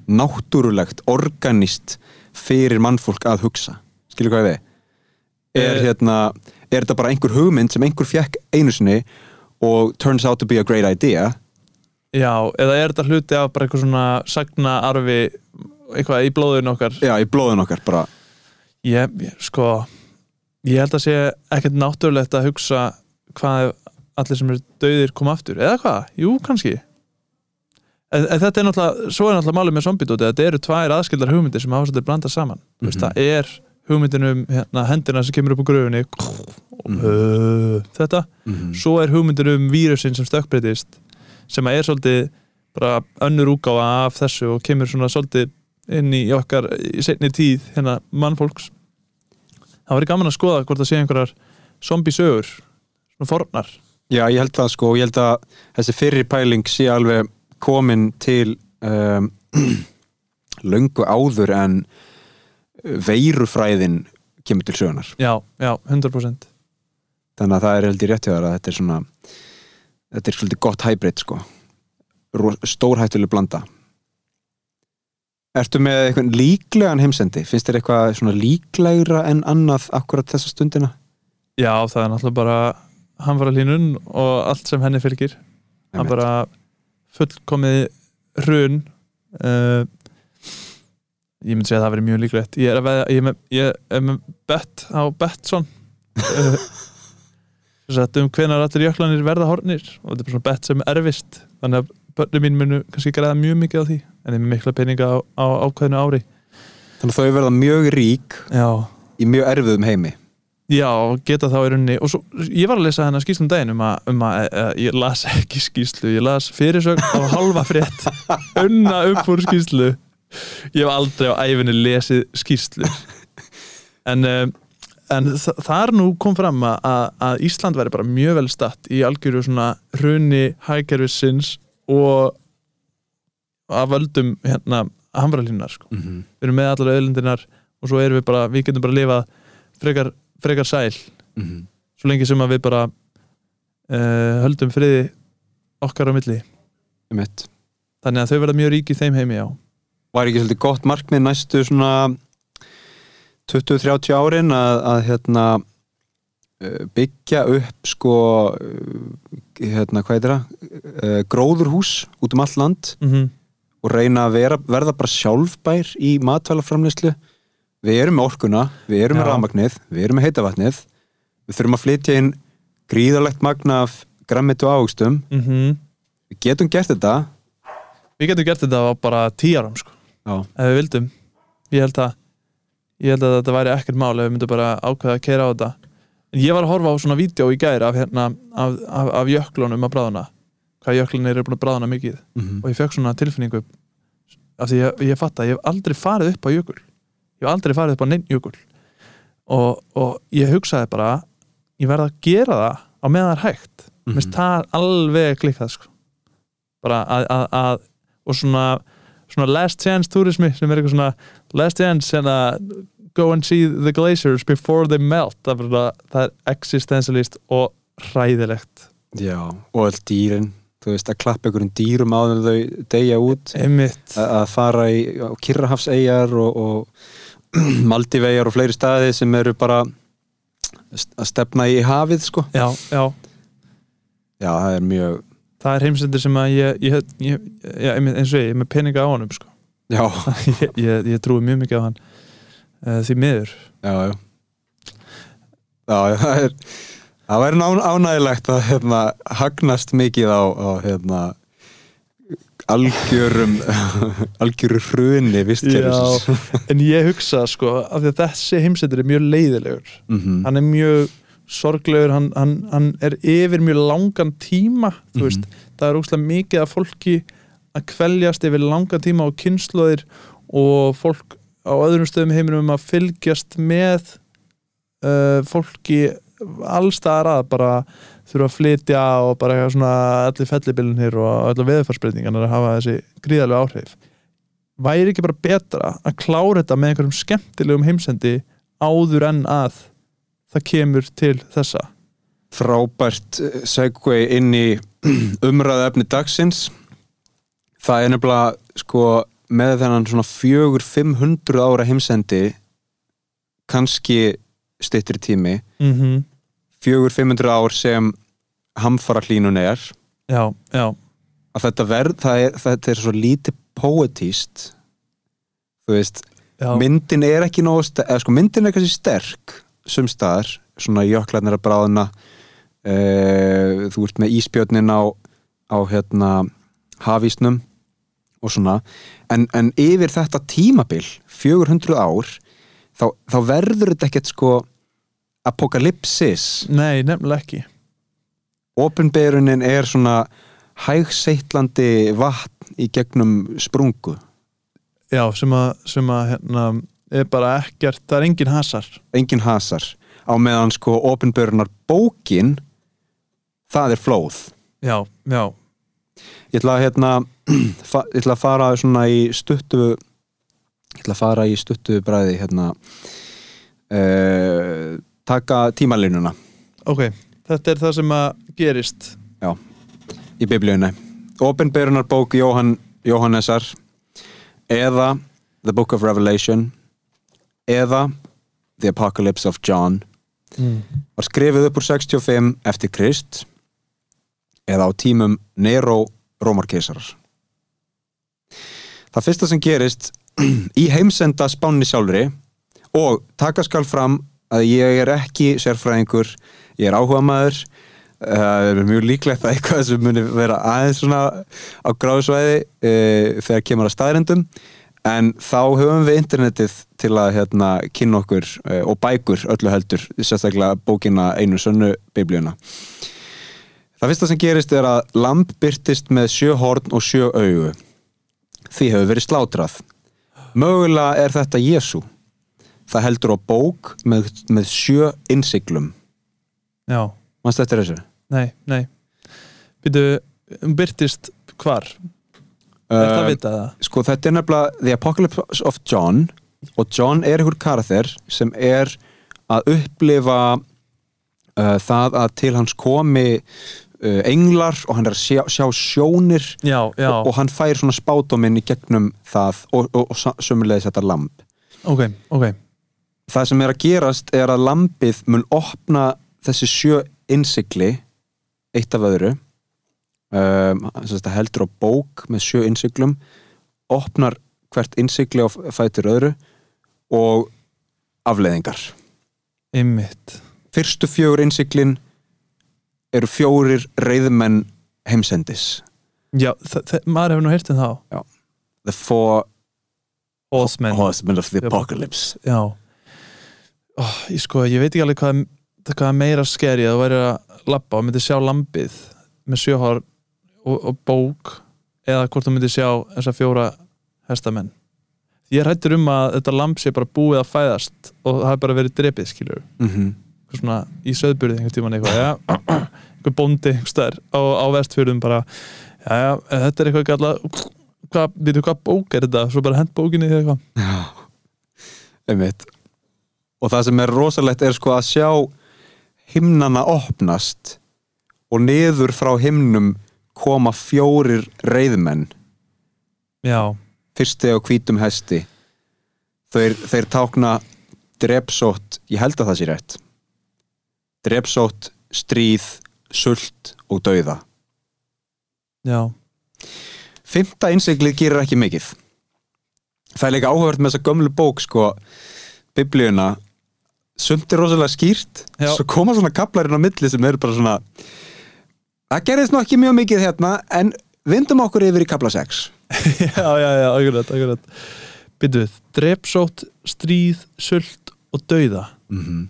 náttúrulegt, organist fyrir mannfólk að hugsa. Skilur hvað ég við? Er, Eh. hérna, er þetta bara einhver hugmynd sem einhver fjekk einu sinni og turns out to be a great idea? Já, eða er þetta hluti af bara eitthvað svona sagna arfi eitthvað í blóðun okkar? Já, í blóðun okkar bara. Ég, sko ég held að sé ekkert náttúrulegt að hugsa hvað allir sem eru döðir koma aftur, eða hvað? Jú, kannski en, en þetta er náttúrulega svo er náttúrulega málið með zombidóti þetta eru tvær aðskildar hugmyndir sem hafa svolítið blandað saman. Mm Mhm. það er hugmyndin um hérna, hendina sem kemur upp á gröfunni Mhm. uh, þetta. Svo er hugmyndir um vírusin sem stökkbreytist sem er svolítið bara önnur úgáfa af þessu og kemur svona svolítið inn í okkar í setni tíð hérna mannfólks. Það væri gaman að skoða hvort það sé einhverjar zombie sögur svona fornar. Já, ég held það sko ég held að þessi fyrri pæling sé alveg komin til um, löngu áður en veirufræðin kemur til sögunar já, já, 100% þannig að það er held ég rétt hjá þér að þetta er svona þetta er svolítið gott hybrid sko stórhættuleg blanda Ertu með eitthvað líklegan heimsendi? Finnst þér eitthvað svona líklegra en annað akkurat þessa stundina? já, það er náttúrulega bara hann var að línun og allt sem henni fylgir hann Einmitt. bara fullkomið hrun uh, ég myndi segja að það veri mjög líklegt. Ég er, að veðja, ég ég er með bett á Bettsson uh, um hvenar allir jöklanir verða hornir og þetta er bara svona bett sem er erfist þannig að börnum mín munu kannski græða mjög mikið á því en ég er mikla peninga á, á ákveðinu ári. Þannig að þau verða mjög rík já, í mjög erfiðum heimi já geta þá í rauninni og svo, ég var að lesa hennar skýslum daginn um að, um að uh, ég las ekki skýslu ég las fyrirsögn á halva frétt unna upp úr skýslu ég hef aldrei á æfinni lesið skýslu en, um, en þa þar nú kom fram að, að- Ísland væri bara mjög vel statt í algjöru svona hruni hægerfisins og að völdum hérna hamralínar sko. Mm -hmm. við erum með allar auðlindinar og svo erum við bara, við getum bara að lifa frekar, frekar sæl. Svo lengi sem að við bara uh, höldum friði okkar á milli. Einmitt. þannig að þau verða mjög rík í þeim heimi já. Var ekki svolítið gott markmið næstu svona 20-30 árin að, að hérna uh, byggja upp sko uh, hérna hvað er það? Gróðurhús út um allt land mm og reyna að vera, verða bara sjálfbær í matvælaframleyslu við erum með orkuna, við erum með rafmagnið við erum með heitavatnið. Við þurfum að flytja inn gríðarlegt magna af grammitu ágstum mm við getum gert þetta. Við getum gert þetta á bara tíu árum sko, ef við vildum. Ég held að ég held að þetta væri ekkert mál ef við myndum bara ákveða að keira á þetta. En ég var að horfa á svona vídeo í gæri af, hérna, af, af, af jöklunum að bráðuna hvað jöklunir eru búin að bráðuna mikið. Mm og ég fekk svona tilfinningu af því ég, ég fatt að ég hef aldrei farið upp á jökul ég hef aldrei farið upp á neinn jökul og, og ég hugsaði bara ég verð að gera það á meðan hægt mm Mhm. -hmm. það alveg klikkað sko. bara að, að, að og svona, svona last chance turismi sem er eitthvað svona last chance and uh, go and see the glaciers before they melt það er, er existentialist og hræðilegt já, og all dýrin þú veist, að klappa einhverjum dýrum áður þau deyja út að að fara í á Kyrrahafseyjar og, og Maldiveyjar og fleiri staði sem eru bara að stefna í hafið sko. Já, já. Já, það er mjög það er heimsendir sem að ég, ég, ég, ég einmitt, eins og ég, ég er með peninga á honum sko. já, ég, ég, ég trúi mjög mikið á hann. Uh, því miður. Já, já. Já, já, það er það væri ánægilegt að hérna, hagnast mikið á, á hérna, algjörum algjöru hruni en ég hugsa sko af því að þessi heimsendir er mjög leiðilegur Mhm. hann er mjög sorglegur hann, hann, hann er yfir mjög langan tíma þú Mhm. veist, það er ógslag mikið af fólki að kveljast yfir langan tíma og kynnslóðir og fólk á öðrum stöðum heiminum að fylgjast með uh, fólki allstaðar að bara þurfa að flytja og bara svona allir fellibilinir og allir veðurfarsbreytingarnir að hafa þessi gríðarlega áhrif. Væri ekki bara betra að klára þetta með einhverjum skemmtilegum heimsendi áður en að það kemur til þessa? Frábært eh, segway inn í umræðu efni dagsins. Það er nefnilega sko með þennan svona fjögur 500 ára heimsendi kannski styttri tími. Mm -hmm. Fjögur 500 ár sem hamfara hlínun er. Já, já, að þetta verð, það er, þetta er svo lítið poetíst þú veist, já. myndin er ekki sterk, eða sko myndin er kannski sterk sum staðar, svona jöklarnir að bráðuna uh, þú ert með íspjötnin á, á hérna hafísnum og svona. En, en yfir þetta tímabil 400 ár þá, þá verður þetta ekkert sko apokalypsis nei, nefnilega ekki. Opinberunin er svona hægseitlandi vatn í gegnum sprungu. Já, sem að, sem að hérna, er bara ekkert, það er engin hasar. Engin hasar. Á meðan sko opinberunar bókin það er flóð. Já, já, ég ætla að hérna ég ætla að fara svona í stuttu ég ætla að fara í stuttu bræði hérna uh, taka tímalínuna. Ok þetta er það sem að gerist. Í biblíunni. Opinberunar bók Jóhann, Jóhannesar eða The Book of Revelation eða The Apocalypse of John. Mm. var skrifið upp úr 65 eftir Krist eða á tímum Nero Rómarkeisarar Það fyrsta sem gerist í heimsenda spánni sjálfri og taka skal fram að ég er ekki sérfræðingur ég er áhuga maður það er mjög líklegt að eitthvað sem muni vera aðeins svona á gráðsvæði e, þegar kemur að staðrendum en þá höfum við internetið til að hérna, kynna okkur e, og bækur öllu heldur, sérstaklega bókina einu sönnu biblíuna. Það fyrsta sem gerist er að lamb byrtist með sjö horn og sjö augu. Því hefur verið slátrað. Mögulega er þetta Jésu það heldur á bók með, með sjö innsiglum. Já, mannst þetta er þessu? nei, nei. Byrju, um byrtist hvar? Er það að vita það? sko þetta er nefnilega The Apocalypse of John og John er einhver karakter sem er að upplifa uh, það að til hans komi uh, englar og hann er að sjá, sjá sjónir já, já, og, og hann fær svona spátuminn í gegnum það og, og, og sömulegis þetta lamb ok, ok það sem er að gerast er að lambið mun opna þessi sjö innsigli eitt af öðru. Um, heldur á bók með sjö innsiglum opnar hvert innsikli á fætur öðru og afleiðingar. Einmitt. Fyrstu fjögur innsiklin eru fjórir reyðmenn heimsendis. Já, maður hefur nú heyrt um þá. The Four Horsemen. of The Apocalypse. Já Ó, ég sko, ég veit ekki alveg hvað, hvað meira skeri að þú væri að labba og myndi sjá lambið með sjöhár og, og bók eða hvort þú myndi sjá þessa fjóra hestamenn. Ég hættur um að þetta lamb sé bara búið að fæðast og það hafi bara verið drepið skilur mm -hmm. svona í söðburði einhvern tímann eitthvað já, einhver bóndi einhver stær á, á vestfjörðum bara já, já, þetta er eitthvað galla hvað, veitu hvað bók er þetta? Svo bara hent bókinni eða eitthvað. Einmitt og það sem er rosalegt er sko að sjá himnana opnast og niður frá himnum koma fjórir reyðmenn já, fyrsti á hvítum hesti. Þeir, þeir tákna drepsótt, ég held að það sé rétt. Drepsótt, stríð sult og dauða. Já, Fymta innsiglið gerir ekki mikið. Það er líka áhugavert með þessa gömlu bók sko, biblíuna sumt er rosalega skýrt Já. svo koma svona kaplarinn á milli sem eru bara svona það gerðist nú ekki mjög mikið hérna en vindum okkur yfir í kapla 6 já, já, já, akkurat, akkurat. Byttuð, drepsótt, stríð, sult og dauða. Mm -hmm.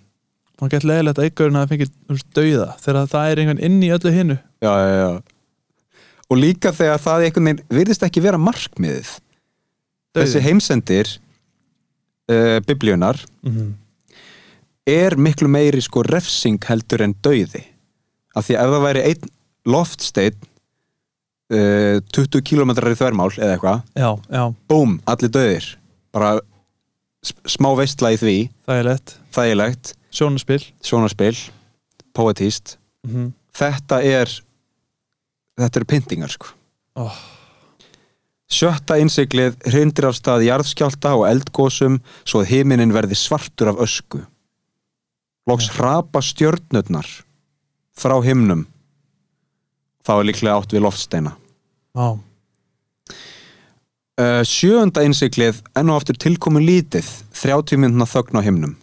Man gett leðilegt að fengið þú veist, dauða þegar það er einhvern inn í öllu hinnu já, já, já. Og líka þegar það einhvern veginn virðist ekki vera markmiðið. Þessi heimsendir uh, biblíunar mm -hmm. Er miklu meiri sko refsing heldur en dauði. Af því að ef það væri einn loftsteinn uh, 20 km í þvermál eða eitthvað, búm, allir dauðir. Bara smá veistla í því. Þægilegt, Sjónaspil svona spil poetíst, mm -hmm. þetta er þetta eru pyntingar sko. Oh, Sjötta innsiglið hrindir af stað jarðskjálta og eldgósum svo að himinin verði svartur af ösku. Loks hrapa stjörnurnar frá himnum. Þá er líklega átt við loftsteina. Á, Uh, sjöunda innsiglið enn og aftur tilkomin lítið 30 myndna þögn á himnum.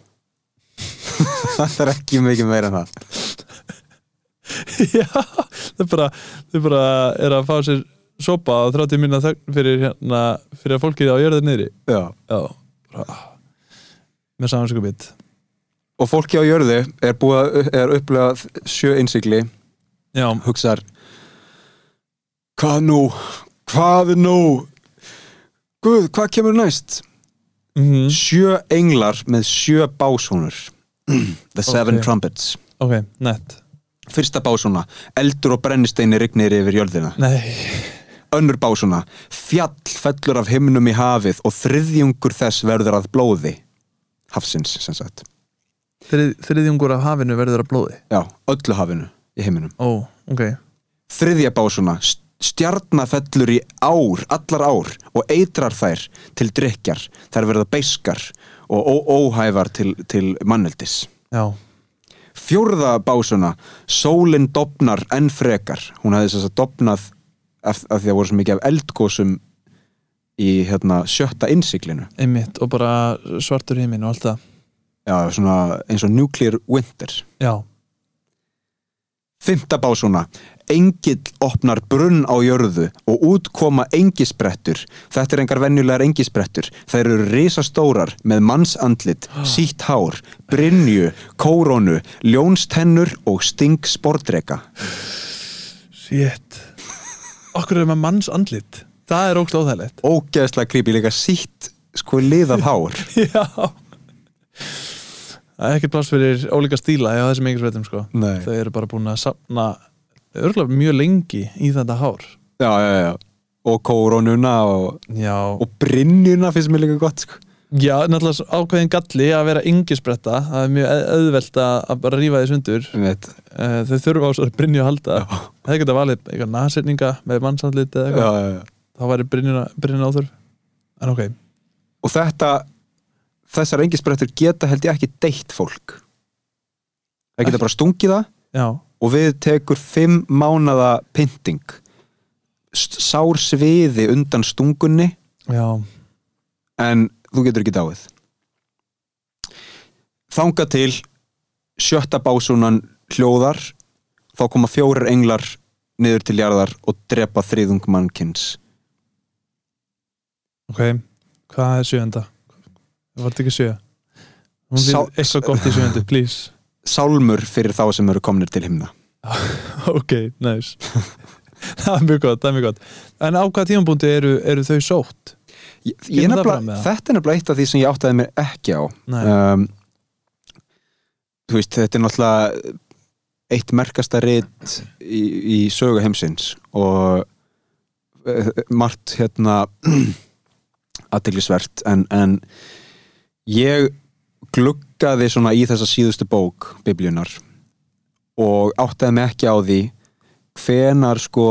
það er ekki mikið meira en það. Já, það er bara þau bara er að fá sér sopa á 30 minna þögn fyrir hérna fyrir að fólkið á jörðir niðri Já. Já, bara með samansöku bit Og fólki á jörðu er búið að upplegað sjö innsigli. Já, hugsar Hvað nú? Hvað nú? Guð, hvað kemur næst? mm Sjö englar með sjö básónur The Seven Ok. Trumpets. Ok, nett Fyrsta básóna, eldur og brennisteini rignir yfir jörðina. Nei, Önnur básóna, fjall fellur af himnum í hafið og þriðjungur þess verður að blóði. Hafsins, sem sagt Þrið, þriðjungur af hafinu verður að blóði? Já, öllu hafinu í heiminum. Ó, ok. Þriðja básuna, stjarnafellur í ár, allar ár og eitrar þær til drikjar þær verða beiskar og ó- óhæfar til, til manneldis. Já, Fjórða básuna, sólin dopnar enn frekar. Hún hafði þess að dopnað af, af því að voru svo mikið af eldgósum í hérna, sjötta innsiklinu einmitt og bara svartur himinn og allt það Já, svona eins og nuclear winter Já, Fymta básuna, engill opnar brunn á jörðu og útkoma engisbrettur. Þetta er engar venjulegar engisbrettur. Þær eru risastórar með mannsandlit, sítt hár, brynju, kórónu, ljónstennur og sting spordreka. shit Okkur er með manns andlit Það er ógst óþægilegt Ógeðslega creepy líka sítt sko liðað hár. Já Það ekkert pláss fyrir ólíka stíla hjá þessum engisveitum sko Nei. Þau eru bara búin að safna örgulega mjög lengi í þetta hár Já, já, já. Og kórónuna og, Já, og brynjuna finnst mér líka gott sko. já náttúrulega ákveðin galli að vera yngisbretta Það er mjög auð- auðvelt að bara sundur Ég veit. Eh, Þau þurfa á svo að brynju að halda Það geta valið eitthvað nasetninga með mannsandlit eða eitthvað. Þá væri brynjuna áþurf En ok, Og þetta, þessar engisbrettur geta held ég ekki deitt fólk. Það geta bara stungið það já, og við tekur fimm mánada pynting. Sár sviði undan stungunni. Já, en þú getur ekki dáið. Þanga til sjötta básúnan hljóðar þá koma fjórir englar niður til jarðar og drepa þriðung mannkins ok hvað er sjöunda? Það var þetta ekki sjö hún Sá- fyrir eitthvað gott í sjöndu, please. Sálmur fyrir þá sem eru komnir til himna. Ok, nice. Það er mjög gott, það er mjög gott. En á hvað tímabúndi eru, eru þau sótt? ég, ég það? þetta er nefnilega eitt af því sem ég áttaði mér ekki á. Um, þú veist, þetta er náttúrulega eitt merkasta rit í, í sögu heimsins og uh, margt hérna aðteglisvert en, en ég gluggaði svona í þessa síðustu bók biblíunar og áttaði mig ekki á því hvenar sko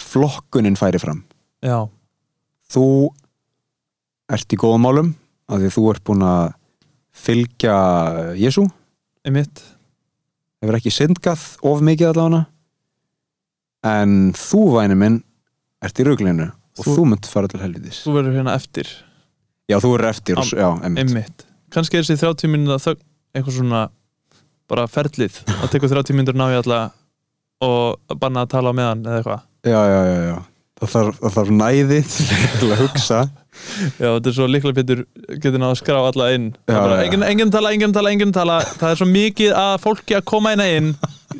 flokkunin færi fram. Já, þú ert í góðum málum af því þú ert búin að fylgja Jésu einmitt. Hefur ekki syndgað of mikið allavega. En þú væni minn ert í ruglinu og Þú- þú, munt fara til helvitis. þú verður hérna eftir, já þú er eftir Am- já, einmitt. einmitt. Kannski er þessi 30 mínúna þögn eitthvað svona bara ferlið, að tekur 30 mínútur ná ég alla og banna að tala á meðan eða eitthvað. Já, já, já, já. Það þarf, það þarf næði til að hugsa. Já, þetta er svo líklega betur getur náða að skrá alla inn. Já, bara, engin, engin tala, engin tala, engin tala. Það er svo mikið að fólki að koma inn inn.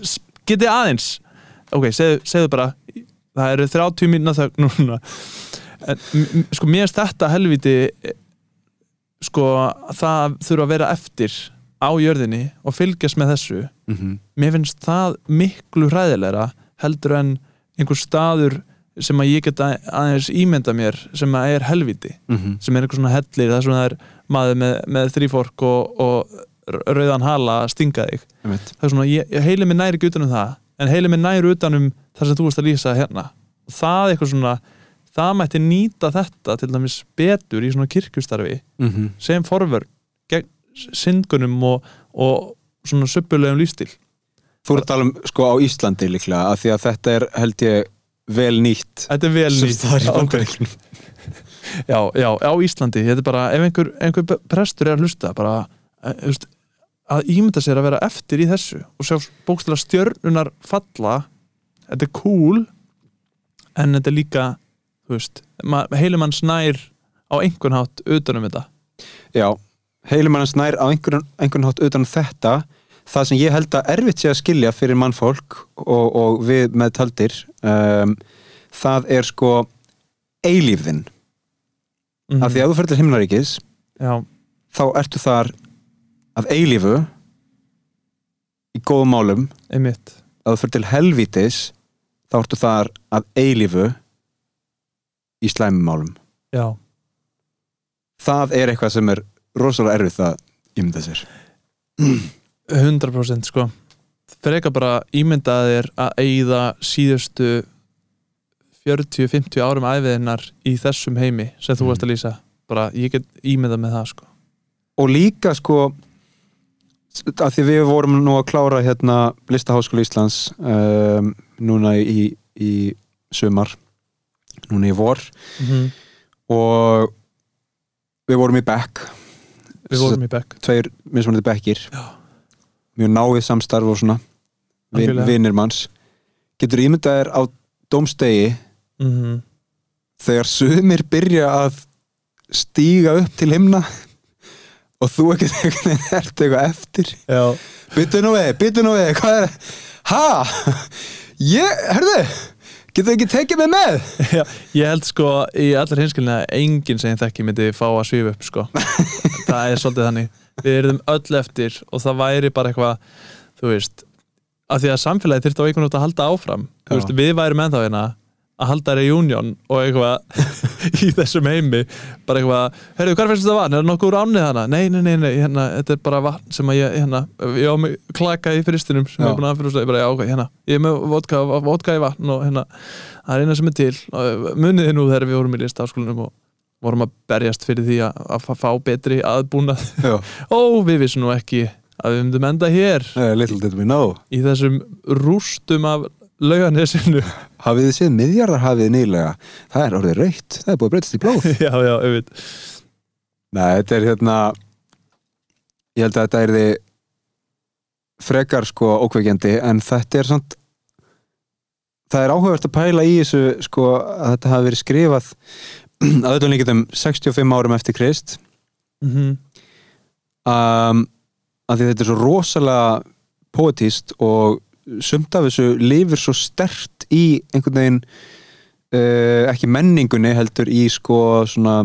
S- Getið aðeins. Ok, segðu, segðu bara. Það eru 30 mínúna þögn núna. En, Sko, mér er þetta helviti Sko, það þurfa að vera eftir á jörðinni og fylgjast með þessu. Mm -hmm. Mér finnst það miklu hræðilegra heldur en einhver staður sem að ég get að- aðeins ímynda mér sem að er helviti sem er eitthvað svona hellir þar sem það er maður með, með þrýfork og, og rauðan hala að stinga þig. Það er svona, ég, ég heili mig næri ekki utan um það en heili mig næri utan um það sem þú veist að lýsa hérna. Það er eitthvað svona það mætti nýta þetta til dæmis betur í svona kirkjustarfi Mm -hmm. sem forvör gegn syndgunum og, og svona suppulegum lífstíl þú ert að tala um sko á Íslandi líklega af því að þetta er held ég vel nýtt Þetta er vel nýtt. Já, já, já, á Íslandi. Þetta er bara, ef einhver, einhver prestur er að hlusta bara, eh, veist, að ímynda sér að vera eftir í þessu og sjá bókstæla stjörnunar falla þetta er cool en þetta er líka þú veist, heilum hans nær á einhvern hátt utanum þetta. Já, heilumannans nær á einhvern, einhvern hátt utan um þetta. Það sem ég held að erfitt sé að skilja fyrir mannfólk og, og við með taldir um, það er sko eilífðin. Mm af því að þú fyrir til himnaríkis já, þá ertu þar að eilífu í góðum málum. Einmitt. Að þú fyrir til helvítis þá ertu þar að eilífu í slæmum málum. Já, það er eitthvað sem er rosalega erfitt að ímynda sér. 100% sko. Freka bara ímyndaðir að eigða síðustu 40-50 árum æfiðinnar í þessum heimi sem þú Mm. varst að lýsa. Bara ég get ímyndað með það sko. Og líka sko að því við vorum nú að klára hérna listaháskóla Íslands um, núna í, í sumar núna í vor mm -hmm. og við vorum í bekk við vorum í bekk tveir mismunandi bekkir Já. mjög náið samstarf og svona vinnir manns getur ímyndaðir á dómstegi mm -hmm. þegar sumir byrja að stíga upp til himna og þú ekkert ert eitthvað eftir Byttu nú við, byttu nú við, hvað er Ha? Ég, herðu Getur ekki tekið mig með? já, ég held sko í allar hinskilina að enginn sem ég þekki myndi fá að svífa upp sko. Það er svolítið þannig. Við erum öll eftir og það væri bara eitthvað þú veist af því að samfélagi þurfti á einhvern veginn að halda áfram. Veist, við værum ennþá hérna að halda reunion og eitthvað í þessum heimi bara eitthvað, herru, hvað finnst þetta vatn? Er það nokkuð úr ánið hana? Nei, nei, nei, nei hérna, þetta er bara vatn sem að ég, hérna ég á mig klaka í fristinum sem Já. ég er búin að fyrir ég bara, já, ok, hérna, ég er með vodka, vodka í vatn og hérna, það er eina sem er til Og muniði nú þegar við vorum í listaháskólanum og vorum að berjast fyrir því að, að fá- betri aðbúnað ó, við vissum nú ekki að við myndum enda hér little did we know í þessum rústum af lauganesinu. Hafið þið séð miðjarðarhafið nýlega? Það er orðið raukt, það er búið að breytast í blóð. Já, já, auðvitað Nei, þetta er hérna ég held að þetta er þið frekar sko ókveikjandi en þetta er samt það er áhugavert að pæla í þessu sko að þetta hafi verið skrifað að öllum líkitum 65 árum eftir Krist. Mm um, að því þetta er svo rosalega poetist og sumt af þessu lifir svo stert í einhvern veginn uh, ekki menningunni heldur í sko svona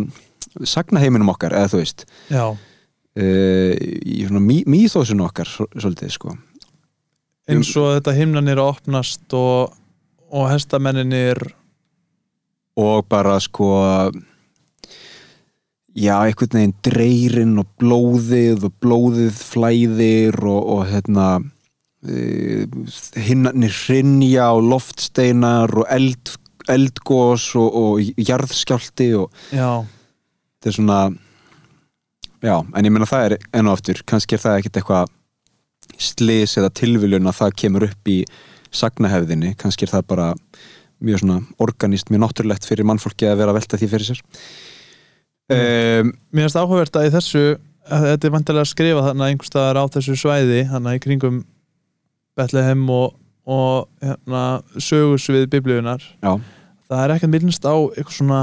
sagnaheiminum okkar eða þú veist. Já, uh, í svona mý, mýþósun okkar svo- svolítið sko. Eins og þetta himnanir að opnast og, og hestamenninir og bara sko já, einhvern veginn dreyrinn og blóðið og blóðið flæðir og, og hérna hinnarnir hrinja og loftsteinar og eld, eldgós og, og jarðskjálti og já, þetta er svona já, en ég meina það er enn og aftur, kannski er það ekkert eitthvað slis eða tilviljun að það kemur upp í sagnahefðinni, kannski er það bara mjög svona organist, mjög náttúrulegt fyrir mannfólki að vera að velta því fyrir sér. Um, mér finnst áhugavert að í þessu að þetta er vantilega að skrifa þarna einhvers staðar á þessu svæði þarna í kringum Bethlehem og, og hérna, sögursvið biblíunar já, það er ekkert minnst á eitthvað svona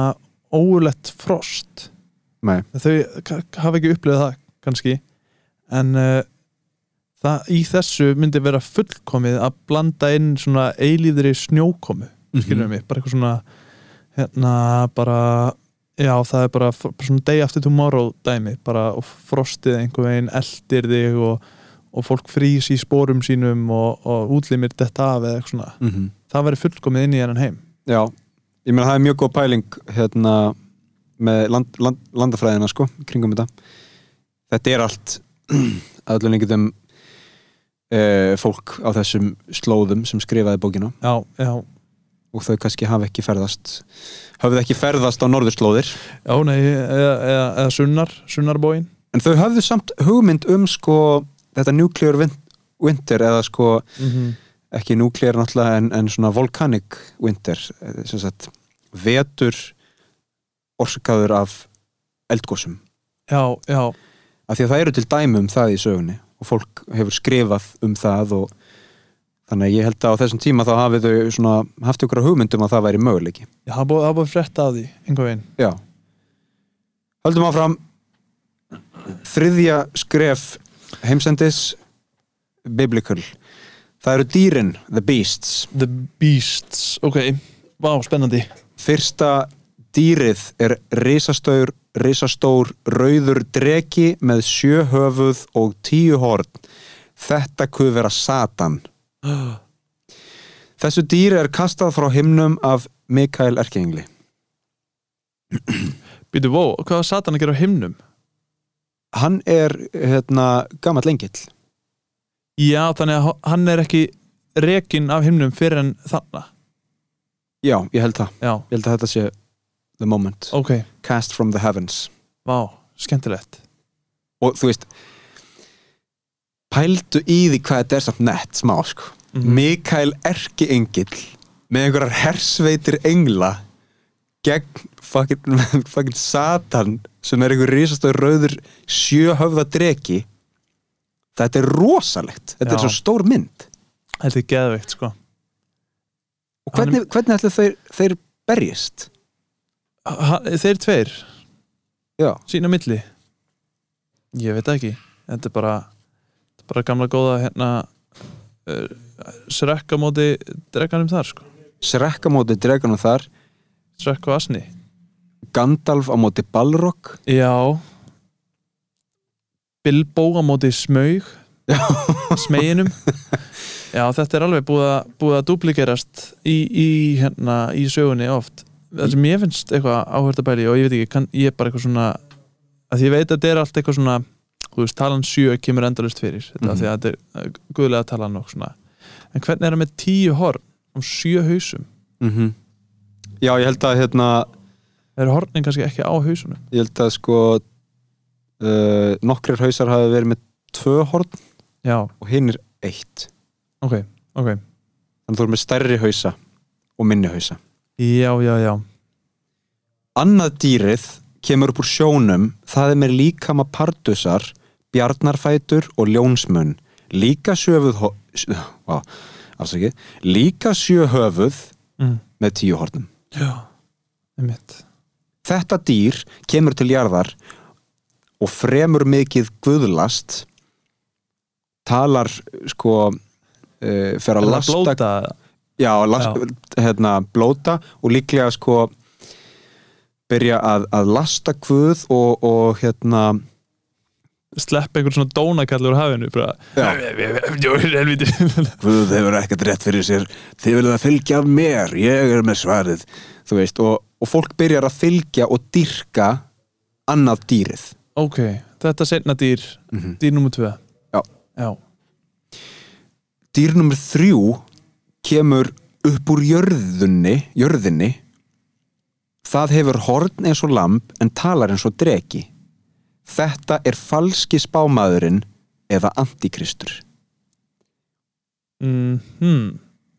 óulett frost. Nei, þau hafa ekki upplifað það kannski. En uh, það í þessu myndi vera fullkomið að blanda inn svona eilíðri snjókomu skilur mig, bara eitthvað svona hérna bara já það er bara, bara svona day after tomorrow dæmi, bara og frostið einhver veginn eldir þig og, og fólk frýs í spórum sínum og, og útlimir þetta af eða eitthvað svona. Mm -hmm. það væri fullkomið inn í hennan heim. Já, ég meina það er mjög góð pæling hérna með land, land, landafræðina sko, kringum þetta. Þetta er allt að öllum lengjum uh, fólk á þessum slóðum sem skrifaði bókina. Já, já, og þau kannski hafa ekki ferðast hafðu ekki ferðast á norðurslóðir. Já, nei eða, eða, eða sunnar, sunnarbóin en þau hafðu samt hugmynd um sko þetta nuclear win- winter eða sko mm -hmm. ekki nuclear náttúrulega en, en svona volcanic winter eh, sem sagt vetur orsakaður af eldgósum já, já, af því að það eru til dæmi um það í sögunni og fólk hefur skrifað um það og þannig að ég held að á þessum tíma þá hafið þau svona haft ykkur hugmyndum að það væri möguleiki. Já, það búið- búið frétta af því einhver veginn. Já. Höldum áfram. Þriðja skref heimsendis Biblical. Það eru dýrin, the beasts. The Beasts, ok, vá, spennandi. Fyrsta dýrið er risastór, risastór rauður dreki með sjö höfuð og tíu horn. Þetta kuð vera Satan. Þessu dýri er kastað frá himnum af Mikael Erkengli. Býtu, vó, hvað var Satan að gera á himnum? Hann er hérna gamall lengill Já, þannig að hann er ekki rekin af himnum fyrir en þarna. Já, ég held það. Já, Ég held að þetta sé the moment. Ok, Cast from the heavens. Vá, skemmtilegt. Og þú veist Pældu í því hvað þetta er samt nett smá sko. Mhm. Mikael Erki Engill með einhverjar hersveitir engla gegn fucking, fucking Satan sem er einhver risastóð rauður sjöhöfða dreki Þetta er rosalegt. Þetta Já. er svo stór mynd. Þetta er geðveikt, sko. Og hvernig, hvernig ætla þeir, þeir berjist? ha, Þeir tveir, Já, sína milli? Ég veit ekki. Þetta er bara, þetta er bara gamla góða hérna uh, Srekka móti dreganum þar, sko. Srekka móti dreganum þar. Srekka og Asni Gandalf á móti Balrog. Já. Bilbo á móti smaug. Smeginum. Já, þetta er alveg búið að, búið að duplikerast í, í, hérna, í sögunni oft. Það sem ég finnst eitthvað áhört að bæli og ég veit ekki, kann, ég er bara eitthvað svona að ég veit að þetta er allt eitthvað svona þú veist, talan 7 kemur endalust fyrir. Þetta, mm Mhm. því að þetta er guðlega talan og svona. En hvernig er það með 10 horn og 7 hausum? Mm Já, ég held að hérna eru hornin kannski ekki á hausunum? Ég held að sko uh, nokkrir hausar hafi verið með tvö horn já, og hinn er eitt. Ok, ok. Þannig að þú er með stærri hausa og minni hausa. Já, já, já. Annað dýrið kemur upp úr sjónum það er með líkama pardusar bjarnarfætur og ljónsmunn. Líka sjöfuð á, afsakið, líka sjö höfuð mm. með tíu hornum. Já, einmitt Þetta dýr kemur til jarðar og fremur mikið guðlast talar sko uh, fer að það lasta blóta. Já, las, Hérna, blóta og líklega sko byrja að, að lasta guð og, og hérna slepp einhvern svona dónakall úr hafinu Guð hefur ekkert rétt fyrir sér. Þið viljið að fylgja mér, ég er með svarið þú veist, og, og fólk byrjar að fylgja og dyrka annað dýrið ok, þetta setna dýr Mhm. dýr nummer tvö Já. já, dýr nummer þrjú kemur upp úr jörðunni jörðinni það hefur horn eins og lamb en talar eins og dregi þetta er falski spámaðurinn eða antikristur mm, hmm.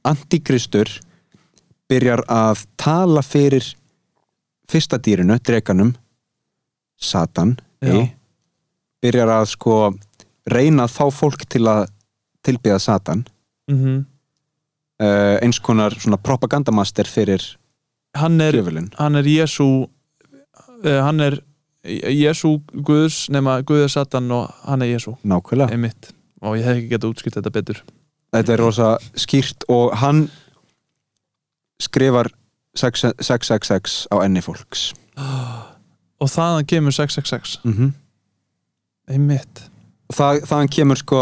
antikristur byrjar að tala fyrir fyrsta dýrinu, dreganum Satan ei, byrjar að sko reyna að fá fólk til að tilbyða Satan. Mm uh, eins konar svona propagandamaster fyrir hann er djöfulinn. hann er Jésu uh, hann er Jésu Guðs nema Guð er Satan og hann er Jésu nákvæmlega, einmitt. Og ég hef ekki getað útskipt þetta betur. Þetta er rosa skýrt og hann skrifar 6- 666 á enni fólks. Og þaðan kemur 666 mm -hmm. einmitt. Það, þaðan kemur sko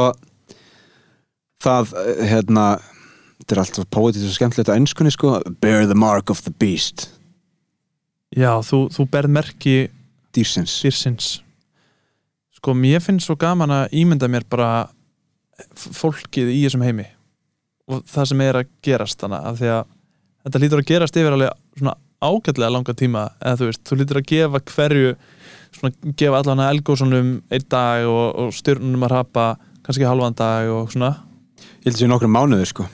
það, eh, hérna þetta er alltaf póetið svo skemmtilegt á ennskunni sko, bear the mark of the beast. Já, þú, þú berð merki dýrsins. Dýrsins. Sko, mér finnst svo gaman að ímynda mér bara fólkið í þessum heimi og það sem er að gerast þannig að því að þetta lítur að gerast yfir alveg svona ágætlega langa tíma eða þú veist, þú lítur að gefa hverju svona gefa allan að elgósunum einn dag og, og stjörnunum að rapa kannski halvan dag og svona. Ég held að sé nokkrum mánuður sko.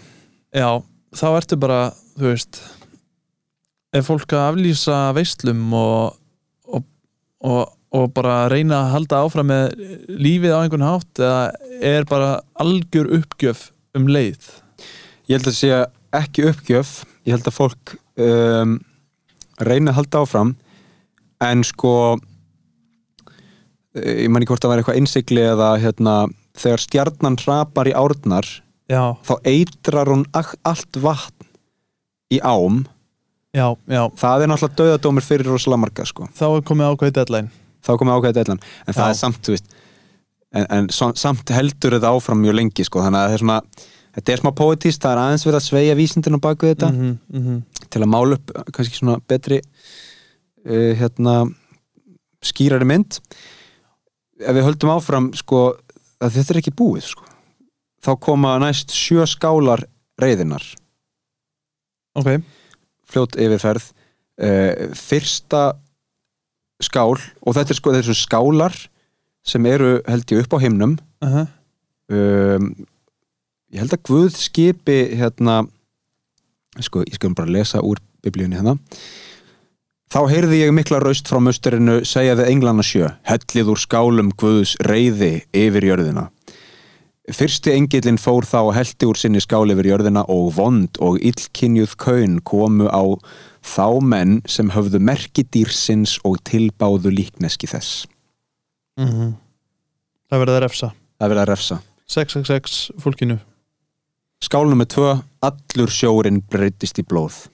Já, þá ertu bara, þú veist ef fólk að aflýsa veislum og, og, og, og bara reyna að halda áfram með lífið á einhvern hátt eða er bara algjör uppgjöf um leið? Ég held að sé ekki uppgjöf ég held að fólk um, reyna að halda áfram en sko eh, ég man ekki hvort það var eitthvað innsikli eða hérna, þegar stjarnan hrapar í árnar já, þá eitrar hún allt vatn í ám. Já, já. Það er náttúrulega döðadómur fyrir rosalega marga sko. þá er komið ákveðið deadline. Þá er komið ákveðið deillan en það er samt, veist en, en samt heldur þetta áfram mjög lengi sko. þannig að það er svona þetta er smá poetist, það er aðeins verið að sveia vísindin á baku þetta mm -hmm, til að mála upp kannski svona betri uh, hérna skýrari mynd. Ef við höldum áfram sko að þetta er ekki búið sko. Þá koma næst sjö skálar reyðinar ok, fljót yfirferð uh, fyrsta skál og þetta er sko þessu skálar sem eru held ég upp á himnum. Uh -huh. um, ég held að Guð skipi hérna sko, ég skal bara lesa úr biblíunni hérna Þá heyrði ég mikla raust frá musturinu segja við englana sjö, hellið úr skálum Guðs reyði yfir jörðina. Fyrsti engillin fór þá og hellti úr sinni skál yfir jörðina og vond og illkynjuð kaun komu á þá menn sem höfðu merki dýrsins og tilbáðu líkneski þess. Mhm. það verður að refsa Það er verið að refsa. 666 fólkinu Skál nummer tvö, allur sjórin breytist í blóð.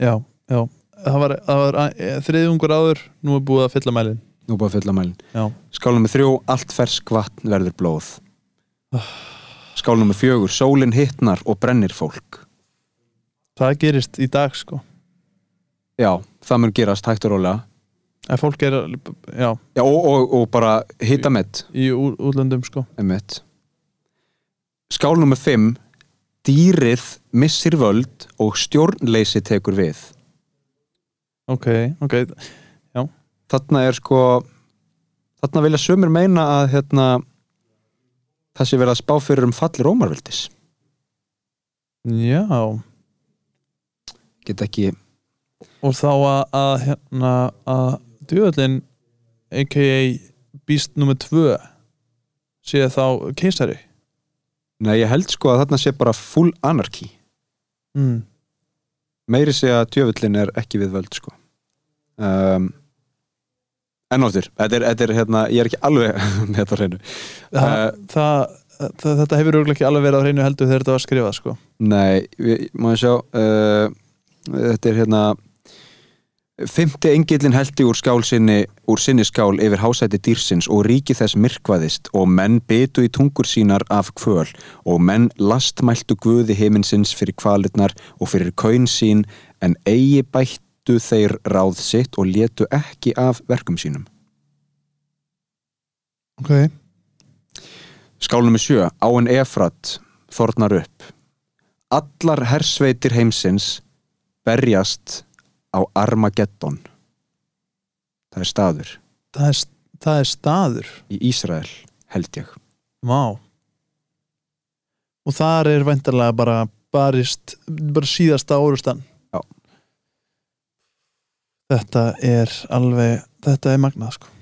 já, já það var, það var að- þriðjungur áður nú er búið að fylla mælin Nú búið að fylla mælin. já, Skál nummer þrjú, allt fersk vatn verður blóð. Skál nummer fjögur, sólin hittnar og brennir fólk. það gerist í dag sko Já, það mun gerast hægt og rólega. ef fólk er já, Já, og, og, og bara hitta með, í ú- útlöndum sko einmitt. Skál nummer fimm, dýrið missir völd og stjórnleysi tekur við. ok, ok, Þarna er sko, þarna vilja sömur meina að hérna, það sé verið að spá fyrir um falli Rómarveldis. Já, get ekki og þá að, að hérna að djöðlin a.k.a. Beast nr. 2 sé þá keisari Nei, ég held sko að þarna sé bara full anarchy mm. meiri sé að djöfullin er ekki við völd sko um, en áttur þetta er, þetta er hérna, ég er ekki alveg með þetta hreinu það, Eh, það, það, þetta hefur örugglega ekki alveg verið á hreinu heldur þegar þetta var skrifað sko. Nei, við, má ég sjá uh, þetta er hérna Fymti engillin heldi úr skál sinni úr sinni skál yfir hásæti dýrsins og ríki þess myrkvaðist og menn bytu í tungur sínar af kvöl og menn lastmæltu guði heiminsins fyrir kvalirnar og fyrir kaun sín en eigi bættu þeir ráð sitt og létu ekki af verkum sínum. ok Skál nummer sjö, áin Efrat þornar upp. Allar hersveitir heimsins berjast á Armageddon. Það er staður það er, það er staður í Ísrael, held ég. Vá og þar er væntarlega bara barist, bara síðasta órustan Já. þetta er alveg þetta er magnað sko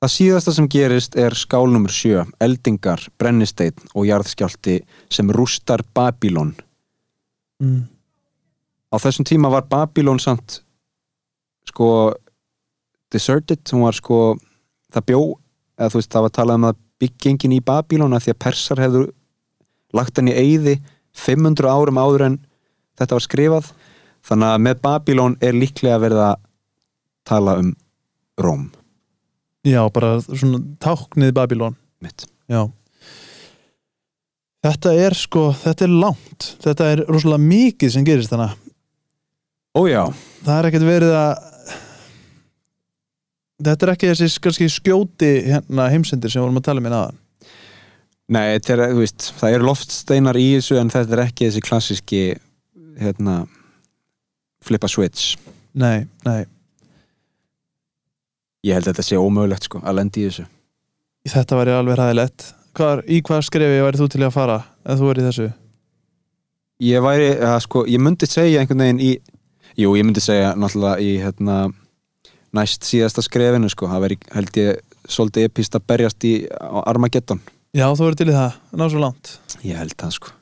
Það síðasta sem gerist er skál nummer sjö, eldingar, brennisteinn og jarðskjálti sem rústar Babylon. mm. Á þessum tíma var Babylon samt sko deserted, hún var sko það bjó, eða þú veist það var talað um að byggingin í Babylon að því að persar hefðu lagt henni í eyði 500 árum áður en þetta var skrifað. Þannig að með Babylon er líklega verið að tala um Róm. Já, bara svona táknið Babylon. Mitt. Já. Þetta er sko, þetta er langt. Þetta er rosalega mikið sem gerist þannig Ójá, það er ekkert verið að þetta er ekki þessi kannski skjóti hérna heimsendir sem við vorum að tala um hérna aðan nei, þetta er, veist það eru loftsteinar í þessu en þetta er ekki þessi klassíski hérna flippa switch. Nei, nei, ég held að þetta sé ómögulegt sko að lendi í þessu. Þetta væri alveg ræðilegt Hvar, í hvað skrefi væri þú til í að fara ef þú verið þessu? Ég væri, að, sko, ég myndi segja einhvern veginn í, jú, ég myndi segja náttúrulega í hérna næst síðasta skrefinu sko, það veri held ég svolítið epist að berjast í Armageddon, já, þú verið til í það, ná svo langt. Ég held það sko.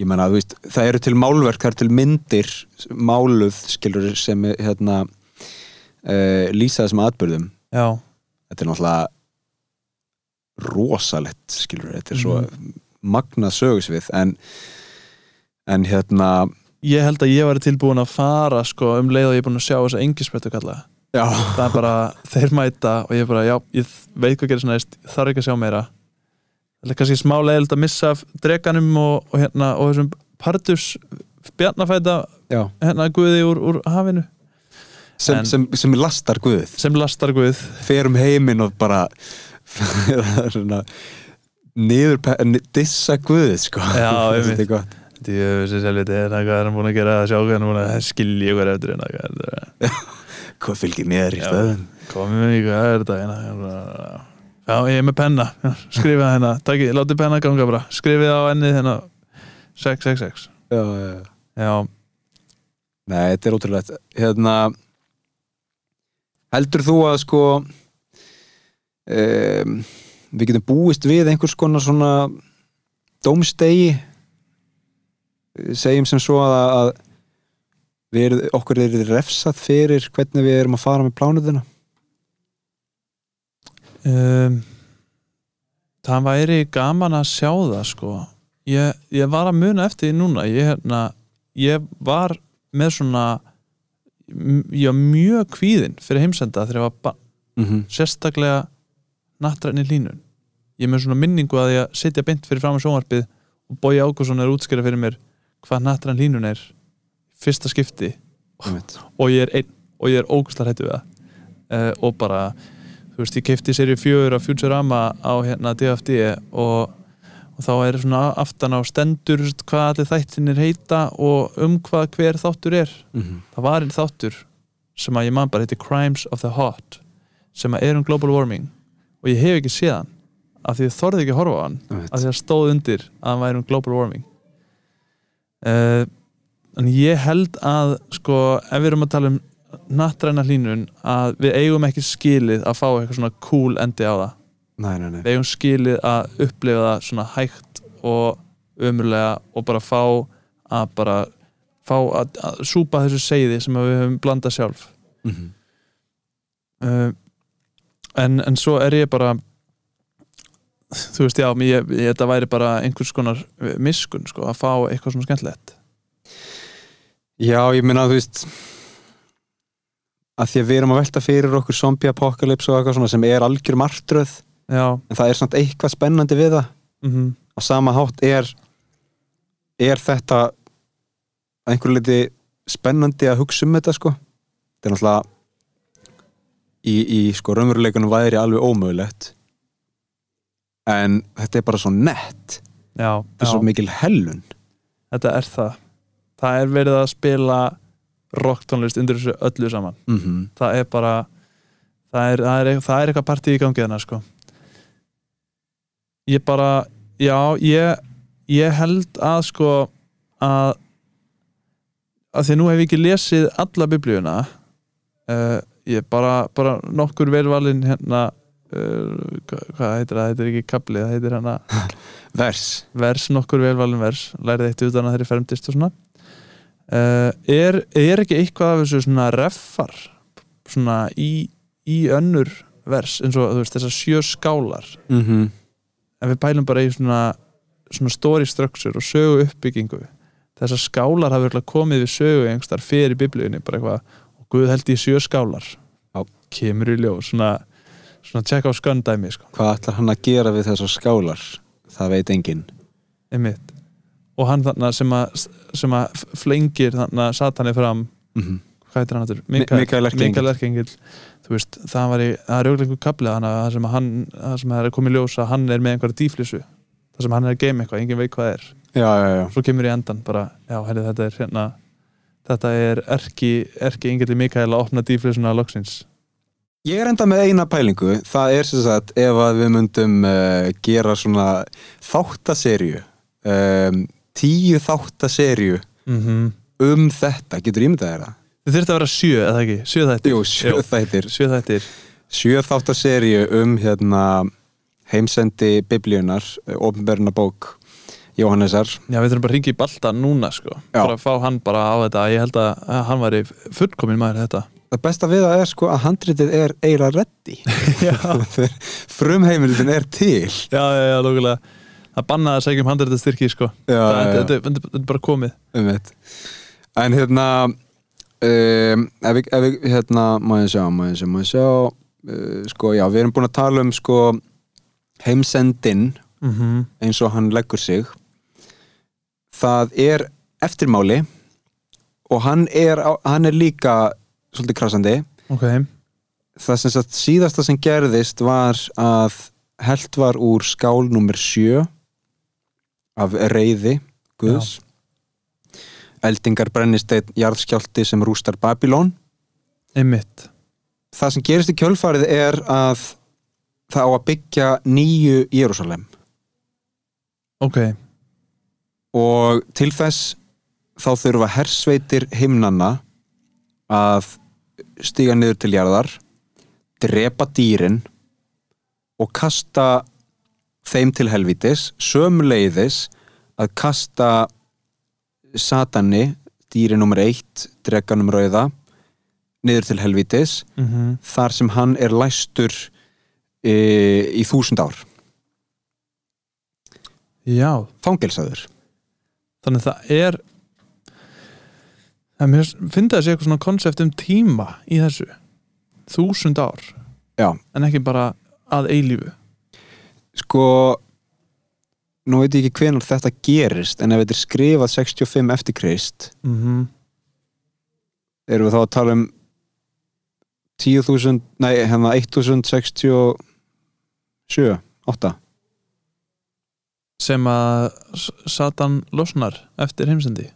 Ég menna, þú veist, það eru til málverk það eru til myndir, máluð skilur sem hérna uh, lýsa þessum atbyrðum já, þetta er náttúrulega rosalett skilur, þetta er svo Mhm. magnað sögusvið en en hérna ég held að ég væri tilbúin að fara sko um leið og ég er búin að sjá þess að engisspötu kalla já, það er bara, þeir mæta og ég bara, já, ég veit hvað gerir næst ég þarf ekki að sjá meira. Það er kannski smá leiðild að missa dreganum og, og hérna, og þessum partus bjarnafæta já. hérna guði úr, úr hafinu. Sem, En- sem, sem lastar Guð. Sem lastar guð. Fer um heiminn og bara svona, niður dissa Guð sko. Já, þetta er gott Djöfis er selviti, það er hvað er hann búin að gera að sjá hvað hann er búin að skilja ykkur eftir hérna hvað er fylgir mér í stöðun komið með ykkur, hvað er þetta hérna? já, ég er með penna skrifið það hérna, takk, látið penna ganga bara. Skrifið á ennið hérna. 666 já, já. já, nei, þetta er ótrúlegt. Hérna heldur þú að sko um, við getum búist við einhvers konar svona dómstegi segjum sem svo að, að við erum, okkur er refsað fyrir hvernig við erum að fara með plánuðina um, það væri gaman að sjá það sko. Ég, ég var að muna eftir því núna. Ég, hérna, ég var með svona ég var mjög kvíðinn fyrir heimsenda þegar ég var barn. Mm -hmm. sérstaklega nattræni línun ég er með svona minningu að ég sitja beint fyrir fram á sjónvarpið og Bói Ágússon er að útskýra fyrir mér hvað nattræn línun er fyrsta skipti. Og ég er einn og ég er ógustlega hættu við það. Uh, og bara, þú veist, ég kefti serið fjögur af Futurama á hérna DFD og, og þá er svona aftan á stendur hvað allir þættinir heita og um hvað hver þáttur er. Það var einn þáttur sem að ég man bara heiti Crimes of the Hot sem að er um global warming. Og ég hef ekki séð hann af því ég þorði ekki að horfa á hann af því að stóð undir að hann væri um global warming uh, en ég held að sko, ef við erum að tala um nattræna hlínun að við eigum ekki skilið að fá eitthvað svona cool endi á það. Nei, nei, nei. Við eigum skilið að upplifa það svona hægt og umurlega og bara fá að bara fá að, að súpa þessu seiði sem við höfum blandað sjálf. Mm -hmm. uh, en, en svo er ég bara þú veist, já, ég, ég, þetta væri bara einhvers konar miskun, sko, að fá eitthvað svona skemmtilegt. Já, ég minna að þú veist að því að við erum að velta fyrir okkur zombie apocalypse og eitthvað svona sem er algjör martröð Já, en það er samt eitthvað spennandi við það. Mhm. Á sama hátt er er þetta að einhverju liti spennandi að hugsa um þetta sko. Þetta er náttúrulega í, í sko raunveruleikunum væri alveg ómögulegt en þetta er bara svo nett. Já, þetta er já. svo mikil hellun. Þetta er það. Það er verið að spila rocktónlist undir þessu öllu saman. Mm -hmm. það er bara það er, það er, það er eitthvað partí í gangi þarna sko. Ég bara já, ég, ég held að sko að að því nú hef ég ekki lesið alla biblíuna uh, ég bara, bara nokkur velvalin hérna hvað, hvað heitir það, heitir ekki kaplið það heitir hérna vers. Vers, nokkur velvalin vers. Lærið eitt utan að þeirri fermdist og svona. Uh, er, er ekki eitthvað af þessu svona reffar svona í, í önnur vers eins og þú veist þessar sjö skálar? Mm -hmm. en við pælum bara í svona, svona story structure og sögu uppbyggingu. Þessar skálar hafa örugglega komið við sögu einhverstar fyrir biblíunni bara eitthvað og Guð held í sjö skálar. Já. kemur í ljós svona, svona check á sköndæmi sko, hvað ætlar hann að gera við þessar skálar? Það veit enginn. Einmitt. Og hann þarna sem að, sem að flengir þarna satani fram. Mm -hmm. hvað heitir hann aftur? Mikael. Mikael Erkiengill þú veist, það var í, það er auðvitað einhver kaplið að það sem að hann, það sem að er komið ljós að hann er með einhverja dýflissu. Það sem hann er að geima eitthvað, engin veit hvað það er. Já, já, já. Svo kemur í endan bara, já, herri, þetta er hérna þetta er erki, erki Ingelli Mikael að opna dýflissuna loksins Ég er enda með eina pælingu, það er sem sagt ef að við myndum uh, gera svona þáttaserju um, tíu þáttaserju mm -hmm. um þetta, getur ímyndað þér það? þið þurfti að vera sjö, eða ekki? sjö þættir Jú, sjö Jú. þættir sjö þættir sjö þáttaserju um hérna heimsendi biblíunar ofnberna bók Jóhannesar já, við þurfum bara að ringa í Balta núna sko Já. bara að fá hann bara á þetta ég held að hann væri fullkomin maður í þetta Það besta við það er sko að handritið er eiginlega reddi frumheimildin er til. Já, já, já, lókulega það bannaði að segja um handrætti styrki sko. Já, það, er bara komið. Um en hérna um, ef við, ef við hérna má ég sjá, má ég sjá, má ég sjá. Uh, sko já, við erum búin að tala um sko heimsendin mm -hmm. eins og hann leggur sig. Það er eftirmáli og hann er, hann er líka svolítið krasandi ok, það sem sagt síðasta sem gerðist var að held var úr skál nummer sjö af reyði Guðs. Eldingar brennisteinn jarðskjálti sem rústar Babylon einmitt. Það sem gerist í kjölfarið er að það á að byggja nýju Jérúsalem ok, og til þess þá þurfa hersveitir himnanna að stíga niður til jarðar drepa dýrin og kasta þeim til helvítis sömuleiðis að kasta satani dýri nummer eitt, dreganum rauða niður til helvítis mm þar sem hann er læstur e, í þúsund ár. Já. Fangelsaður. Þannig að það er það mér finnst það sé eitthvað svona konsept um tíma í þessu. Þúsund ár. Já. en ekki bara að eilífu. Sko nú veit ég ekki hvenar þetta gerist en ef þetta er skrifað 65 eftir Krist mm -hmm. erum við þá að tala um 10.000, nei hérna 1067 8 sem að Satan losnar eftir heimsendi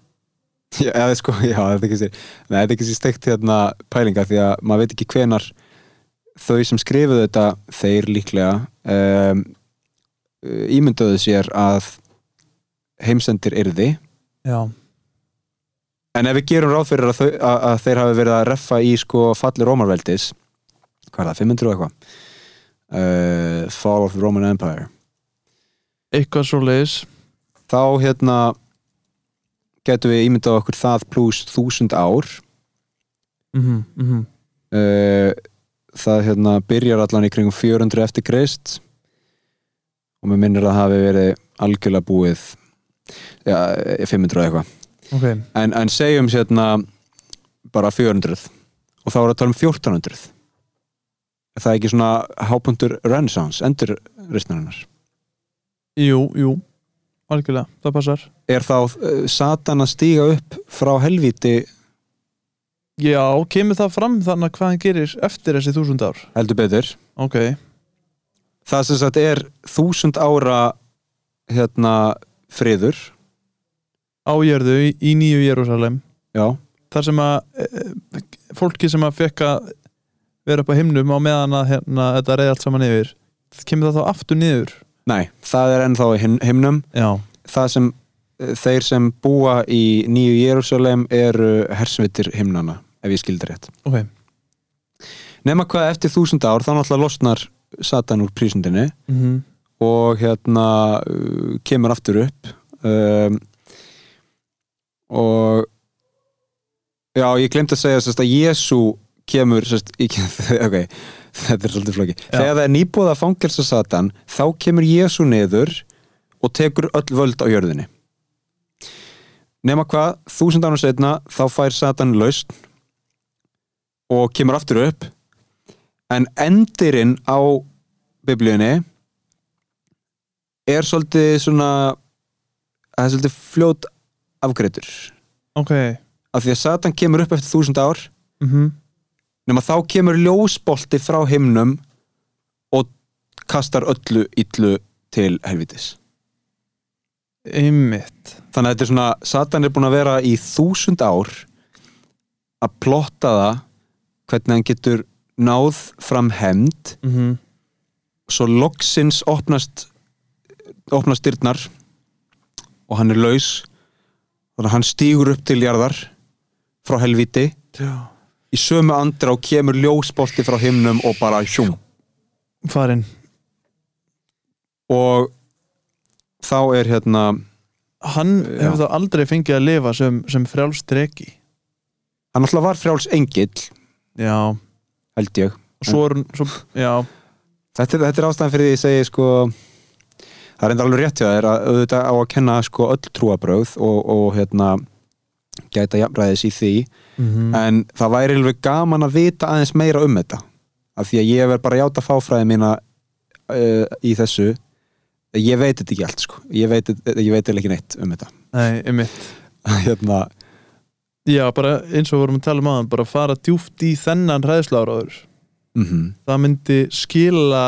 já, eða, sko, já, þetta er ekki sér nei, þetta er ekki sér steikt hérna pælinga því að maður veit ekki hvenar þau sem skrifuðu þetta þeir líklega um, ímynduðu sér að heimsendir yrði. Já, En ef við gerum ráð fyrir að, þau, að, að þeir hafi verið að reffa í sko falli Rómarveldis hvað er það, 500 og eitthvað? Uh, Fall of the Roman Empire. Eitthvað svo leiðis þá hérna getum við ímyndað okkur það pluss þúsund ár. Mm -hmm. uh, það hérna byrjar allan í kringum 400 eftir Krist og mér minnir að það hafi verið algjörlega búið ja, 500 eða eitthvað. Ok, en, en segjum sérna bara 400 og þá er að tala um 1400 er það ekki svona hápuntur renaissance, endur ristnarinnar jú, jú algjörlega, það passar. Er þá uh, Satan að stíga upp frá helvíti? Já, kemur það fram þannig að hvað hann gerir eftir þessi þúsund ár? Heldur betur. Ok, það sem sagt er þúsund ára hérna friður. Á jörðu í, í nýju Jérúsalem já, þar sem að e, fólki sem að fekk að vera upp á himnum á meðan að hérna, þetta reyði allt saman yfir kemur það þá aftur niður nei, það er ennþá í him- himnum já, það sem eh, þeir sem búa í nýju Jérúsalem eru hersvitir himnana ef ég skildi rétt. Ok, nema hvað eftir þúsund ár þá náttúrulega losnar Satan úr prísundinni mm og hérna uh, kemur aftur upp um, og já, ég glemt að segja sérst, að Jésu kemur sérst, ekki, ok, þetta er svolítið flóki þegar það er nýbúið að fangelsa Satan þá kemur Jésu niður og tekur öll völd á jörðinni. Nema hvað þúsund ánum setna þá fær Satan lausn og kemur aftur upp. En endirinn á biblíunni er svolítið svona það er svolítið fljót afgreitur ok. Af því að Satan kemur upp eftir þúsund ár mm nema þá kemur ljósbolti frá himnum og kastar öllu illu til helvitis. Einmitt. Þannig að þetta er svona Satan er búin að vera í þúsund ár að plotta það hvernig hann getur náð fram hemd mm svo loksins opnast opnast dyrnar og hann er laus. Þannig að hann stígur upp til jarðar frá helviti. Já. Í sömu andra og kemur ljósbolti frá himnum og bara hjúm. Farin og þá er hérna hann hefur þá aldrei fengið að lifa sem, sem frjálstreki hann alltaf var frjáls engill já, held ég. Svo er svo, já, þetta er, þetta er ástæðan fyrir því ég segi sko það er enda alveg rétt hjá þér að auðvitað á að kenna sko öll trúabröð og, og hérna gæta jafnræðis í því mm en það væri alveg gaman að vita aðeins meira um þetta. Af því að ég verð bara játa fáfræði mína uh, í þessu. Ég veit þetta ekki allt sko. Ég veit, eiginlega ekki neitt um þetta. Nei, einmitt. Hérna, já, bara eins og vorum að tala um aðan bara fara djúft í þennan hræðsláraður mm það myndi skila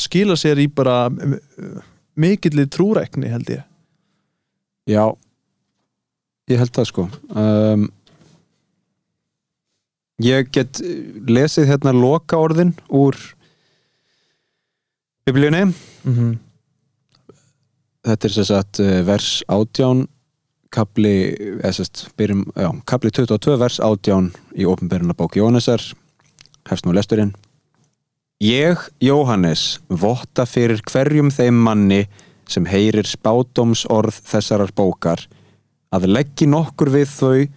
skila sér í bara uh, mikilli trúrækni held ég. Já. Ég held það sko. Um, ég get lesið hérna loka orðin úr biblíunni. Mm -hmm. þetta er sem sagt eh, vers 18 kapli, eða sérst, byrjum, já, kapli 22 vers 18 í ofnbyrjuna bók Jóhannesar. Hefst nú lesturinn. Ég, Jóhannes, votta fyrir hverjum þeim manni sem heyrir spádómsorð þessarar bókar að leggji nokkur við þau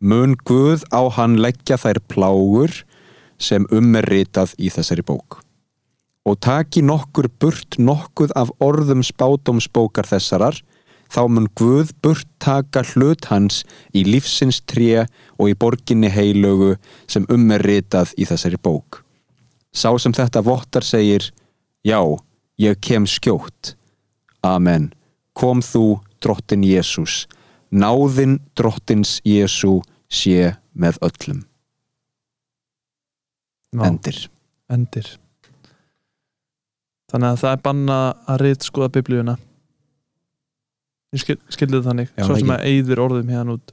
mun Guð á hann leggja þær plágur sem um er ritað í þessari bók og taki nokkur burt nokkuð af orðum spádómsbókar þessarar, þá mun Guð burt taka hlut hans í lífsins tré og í borginni heilögu sem um er ritað í þessari bók. Sá sem þetta vottar segir, já, ég kem skjótt. Amen. Kom þú, drottin Jésús. Náðin drottins Jésú sé með öllum. Já, Endir. endir. Þannig að það er banna að rít skoða biblíuna. Ég skil, skildi það þannig. Já, svo sem að eyður orðum hérna út.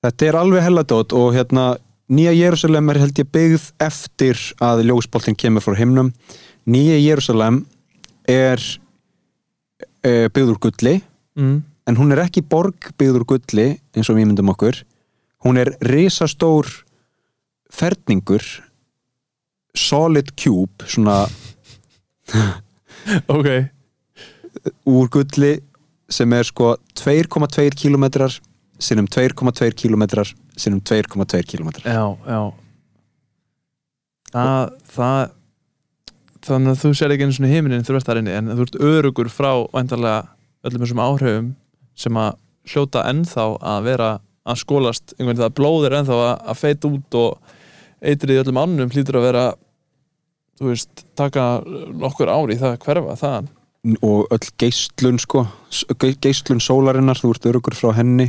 Þetta er alveg helladót og hérna Nýja Jérúsalem er held ég byggð eftir að ljósboltin kemur frá himnum. Nýja Jérúsalem er e, byggð úr gulli mm. en hún er ekki borg byggður gulli eins og við myndum okkur. Hún er risastór ferningur solid cube svona ok, úr gulli sem er sko 2,2 kilometrar sinnum 2,2 kilometrar sinnum 2,2 kilometrar já, já. Það, það þannig að þú sér ekki einu svona heiminin þú ert þar inni, en þú ert örugur frá væntalega öllum þessum áhrifum sem að hljóta ennþá að vera að skólast einhvern veginn það blóð er ennþá að, að feita út og eitrið í öllum annum hlýtur að vera þú veist, taka nokkur ári í það að hverfa það og öll geislun sko s- ge- geislun sólarinnar, þú ert örugur frá henni.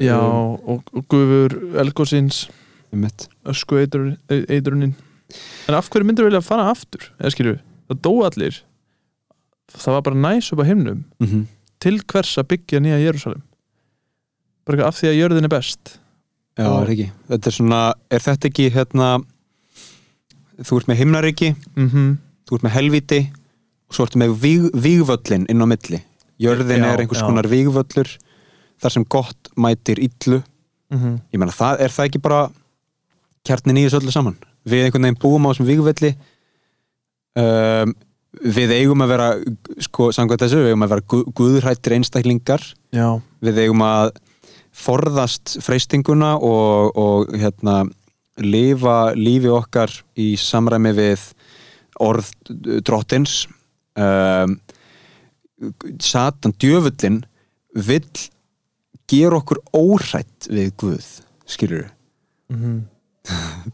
Já, Um, og, og gufur elgósins ösku eitrun, eitrunin en af hverju myndir vilja fara aftur eða skilju, það dó allir það var bara næs upp á himnum mm til hvers að byggja nýja Jérúsalem bara eitthvað af því að jörðin er best Já, Og- er ekki. Þetta er svona, er þetta ekki hérna þú ert með himnaríki, mm þú ert með helviti og svo ertu með víg, vígvöllin inn á milli. Jörðin Já, er einhvers já. konar vígvöllur þar sem gott mætir illu. -hmm. Ég meina, það, er það ekki bara kjarnin í þessu öllu saman? Við einhvern veginn búum á þessum vígvölli um, við eigum að vera sko, samkvæmt þessu, við eigum að vera gu guðrættir einstaklingar. Já, við eigum að forðast freystinguna og, og hérna lifa lífi okkar í samræmi við orð drottins. Um, Satan, djöfullin vill gera okkur óhrætt við Guð skilur mm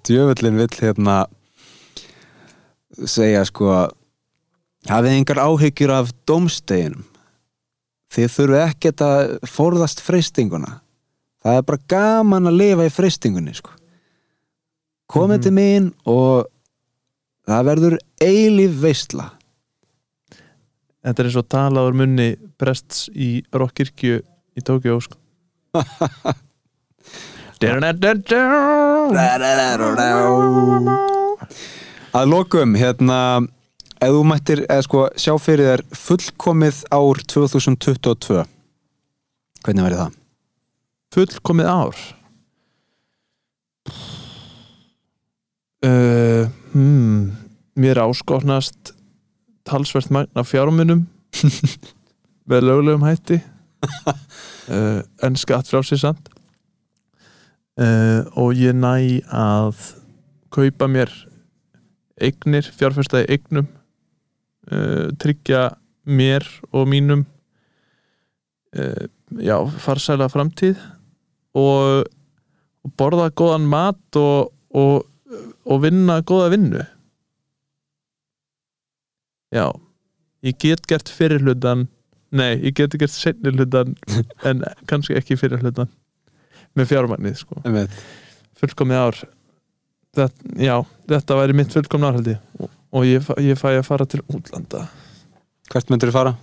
djöfullin vill hérna segja sko hafið engar áhyggjur af dómsteginum þið þurfu ekkert að forðast freystinguna það er bara gaman að lifa í freystingunni sko komið Mhm. til mín og það verður eilíf veistla þetta er eins og talaður munni prests í Rokkirkju í Tókjó sko. að lokum hérna ef þú mættir eða sko sjá fyrir þér fullkomið ár 2022 hvernig verður það? fullkomið ár? Uh, hmm, mér áskotnast talsvert magna fjármunum. Með löglegum hætti. Uh, en skatt frá sér samt uh, og ég næ að kaupa mér eignir, fjárfesta í eignum uh, tryggja mér og mínum uh, já, farsæla framtíð og, og borða góðan mat og, og, og vinna góða vinnu. Já ég get gert fyrir hlutan nei, ég get gert seinni hlutan en kannski ekki fyrir hlutan með fjármagnið sko. Fullkomið ár. Þetta, já, þetta væri mitt fullkomna ég. Og, og ég, ég fæ að fara til útlanda. Hvert myndir þú fara?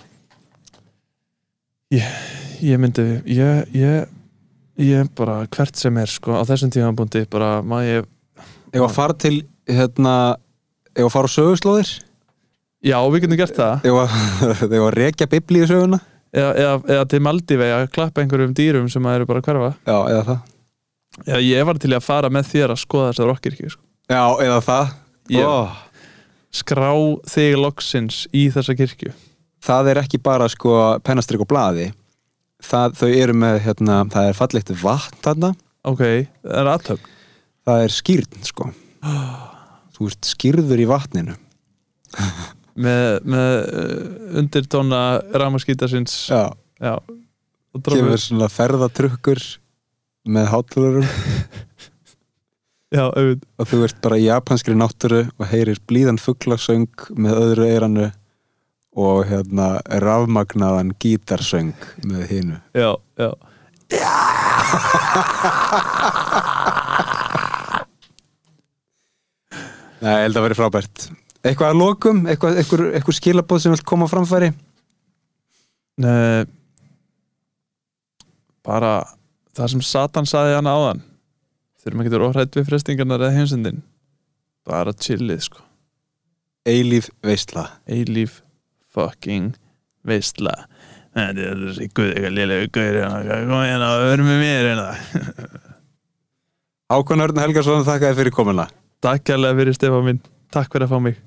ég myndi, ég, ég ég bara hvert sem er sko á þessum tímabúndi bara má ég ef að fara til hérna ef að fara á söguslóðir? Já, við getum gert það. Að, ef að rekja biblíu söguna eða, eða, eða til Maldívei að klappa einhverjum dýrum sem að eru bara að hverfa. Já, eða það. Já, ég var til að fara með þér að skoða þessar rokkirkju sko. já, eða það. Ég- Ó, skrá þig loksins í þessa kirkju. Það er ekki bara sko pennastrik og blaði. Það, þau eru með hérna, það er fallegt vatn þarna. Ok, það er aðtöfn það er skýrn sko. Þú ert skýrður í vatninu með, með uh, undirtóna ramaskítasins já, já, og kemur svona ferðatrukkur með hátlurum já, auðvitað. Og þú ert bara í japanskri náttúru og heyrir blíðan fugglasöng með öðru eiranu og hérna rafmagnaðan gítarsöng með hinu. Já, já. Nei, ég held að vera frábært Eitthvað að lokum, eitthvað, eitthvað, eitthvað skilabóð sem vilt koma framfæri? Nei, bara það sem Satan saði hann áðan. Þurfum ekki að vera óhrætt við frestingarnar eða heimsendin. Bara chillið sko. Eilíf veistla eilíf fucking veistla Þetta er þessi guð, eitthvað lélegu guður hérna, kom hérna? Og verður með mér hérna. Örn Helgarsson, þakka þér fyrir komuna. Takk kærlega fyrir Stefán minn, takk fyrir að fá mig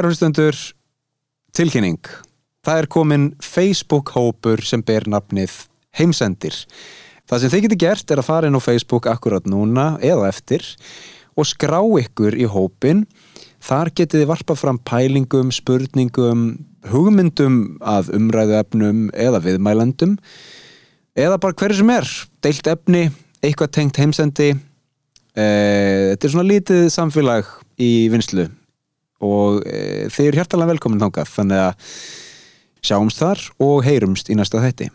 Kæru hlustendur, tilkynning. Það er komin Facebook-hópur sem ber nafnið Heimsendir. Það sem þið getur gert er að fara inn á Facebook akkurat núna eða eftir og skrá ykkur í hópin. Þar getið þið varpað fram pælingum, spurningum, hugmyndum að umræðuefnum eða viðmælendum eða bara hverju sem er. Deilt efni, eitthvað tengt heimsendi. Eh, Þetta er svona lítið samfélag í vinslu og e, þið eru hjartalega velkomin þangað þannig að sjáumst þar og heyrumst í næsta þætti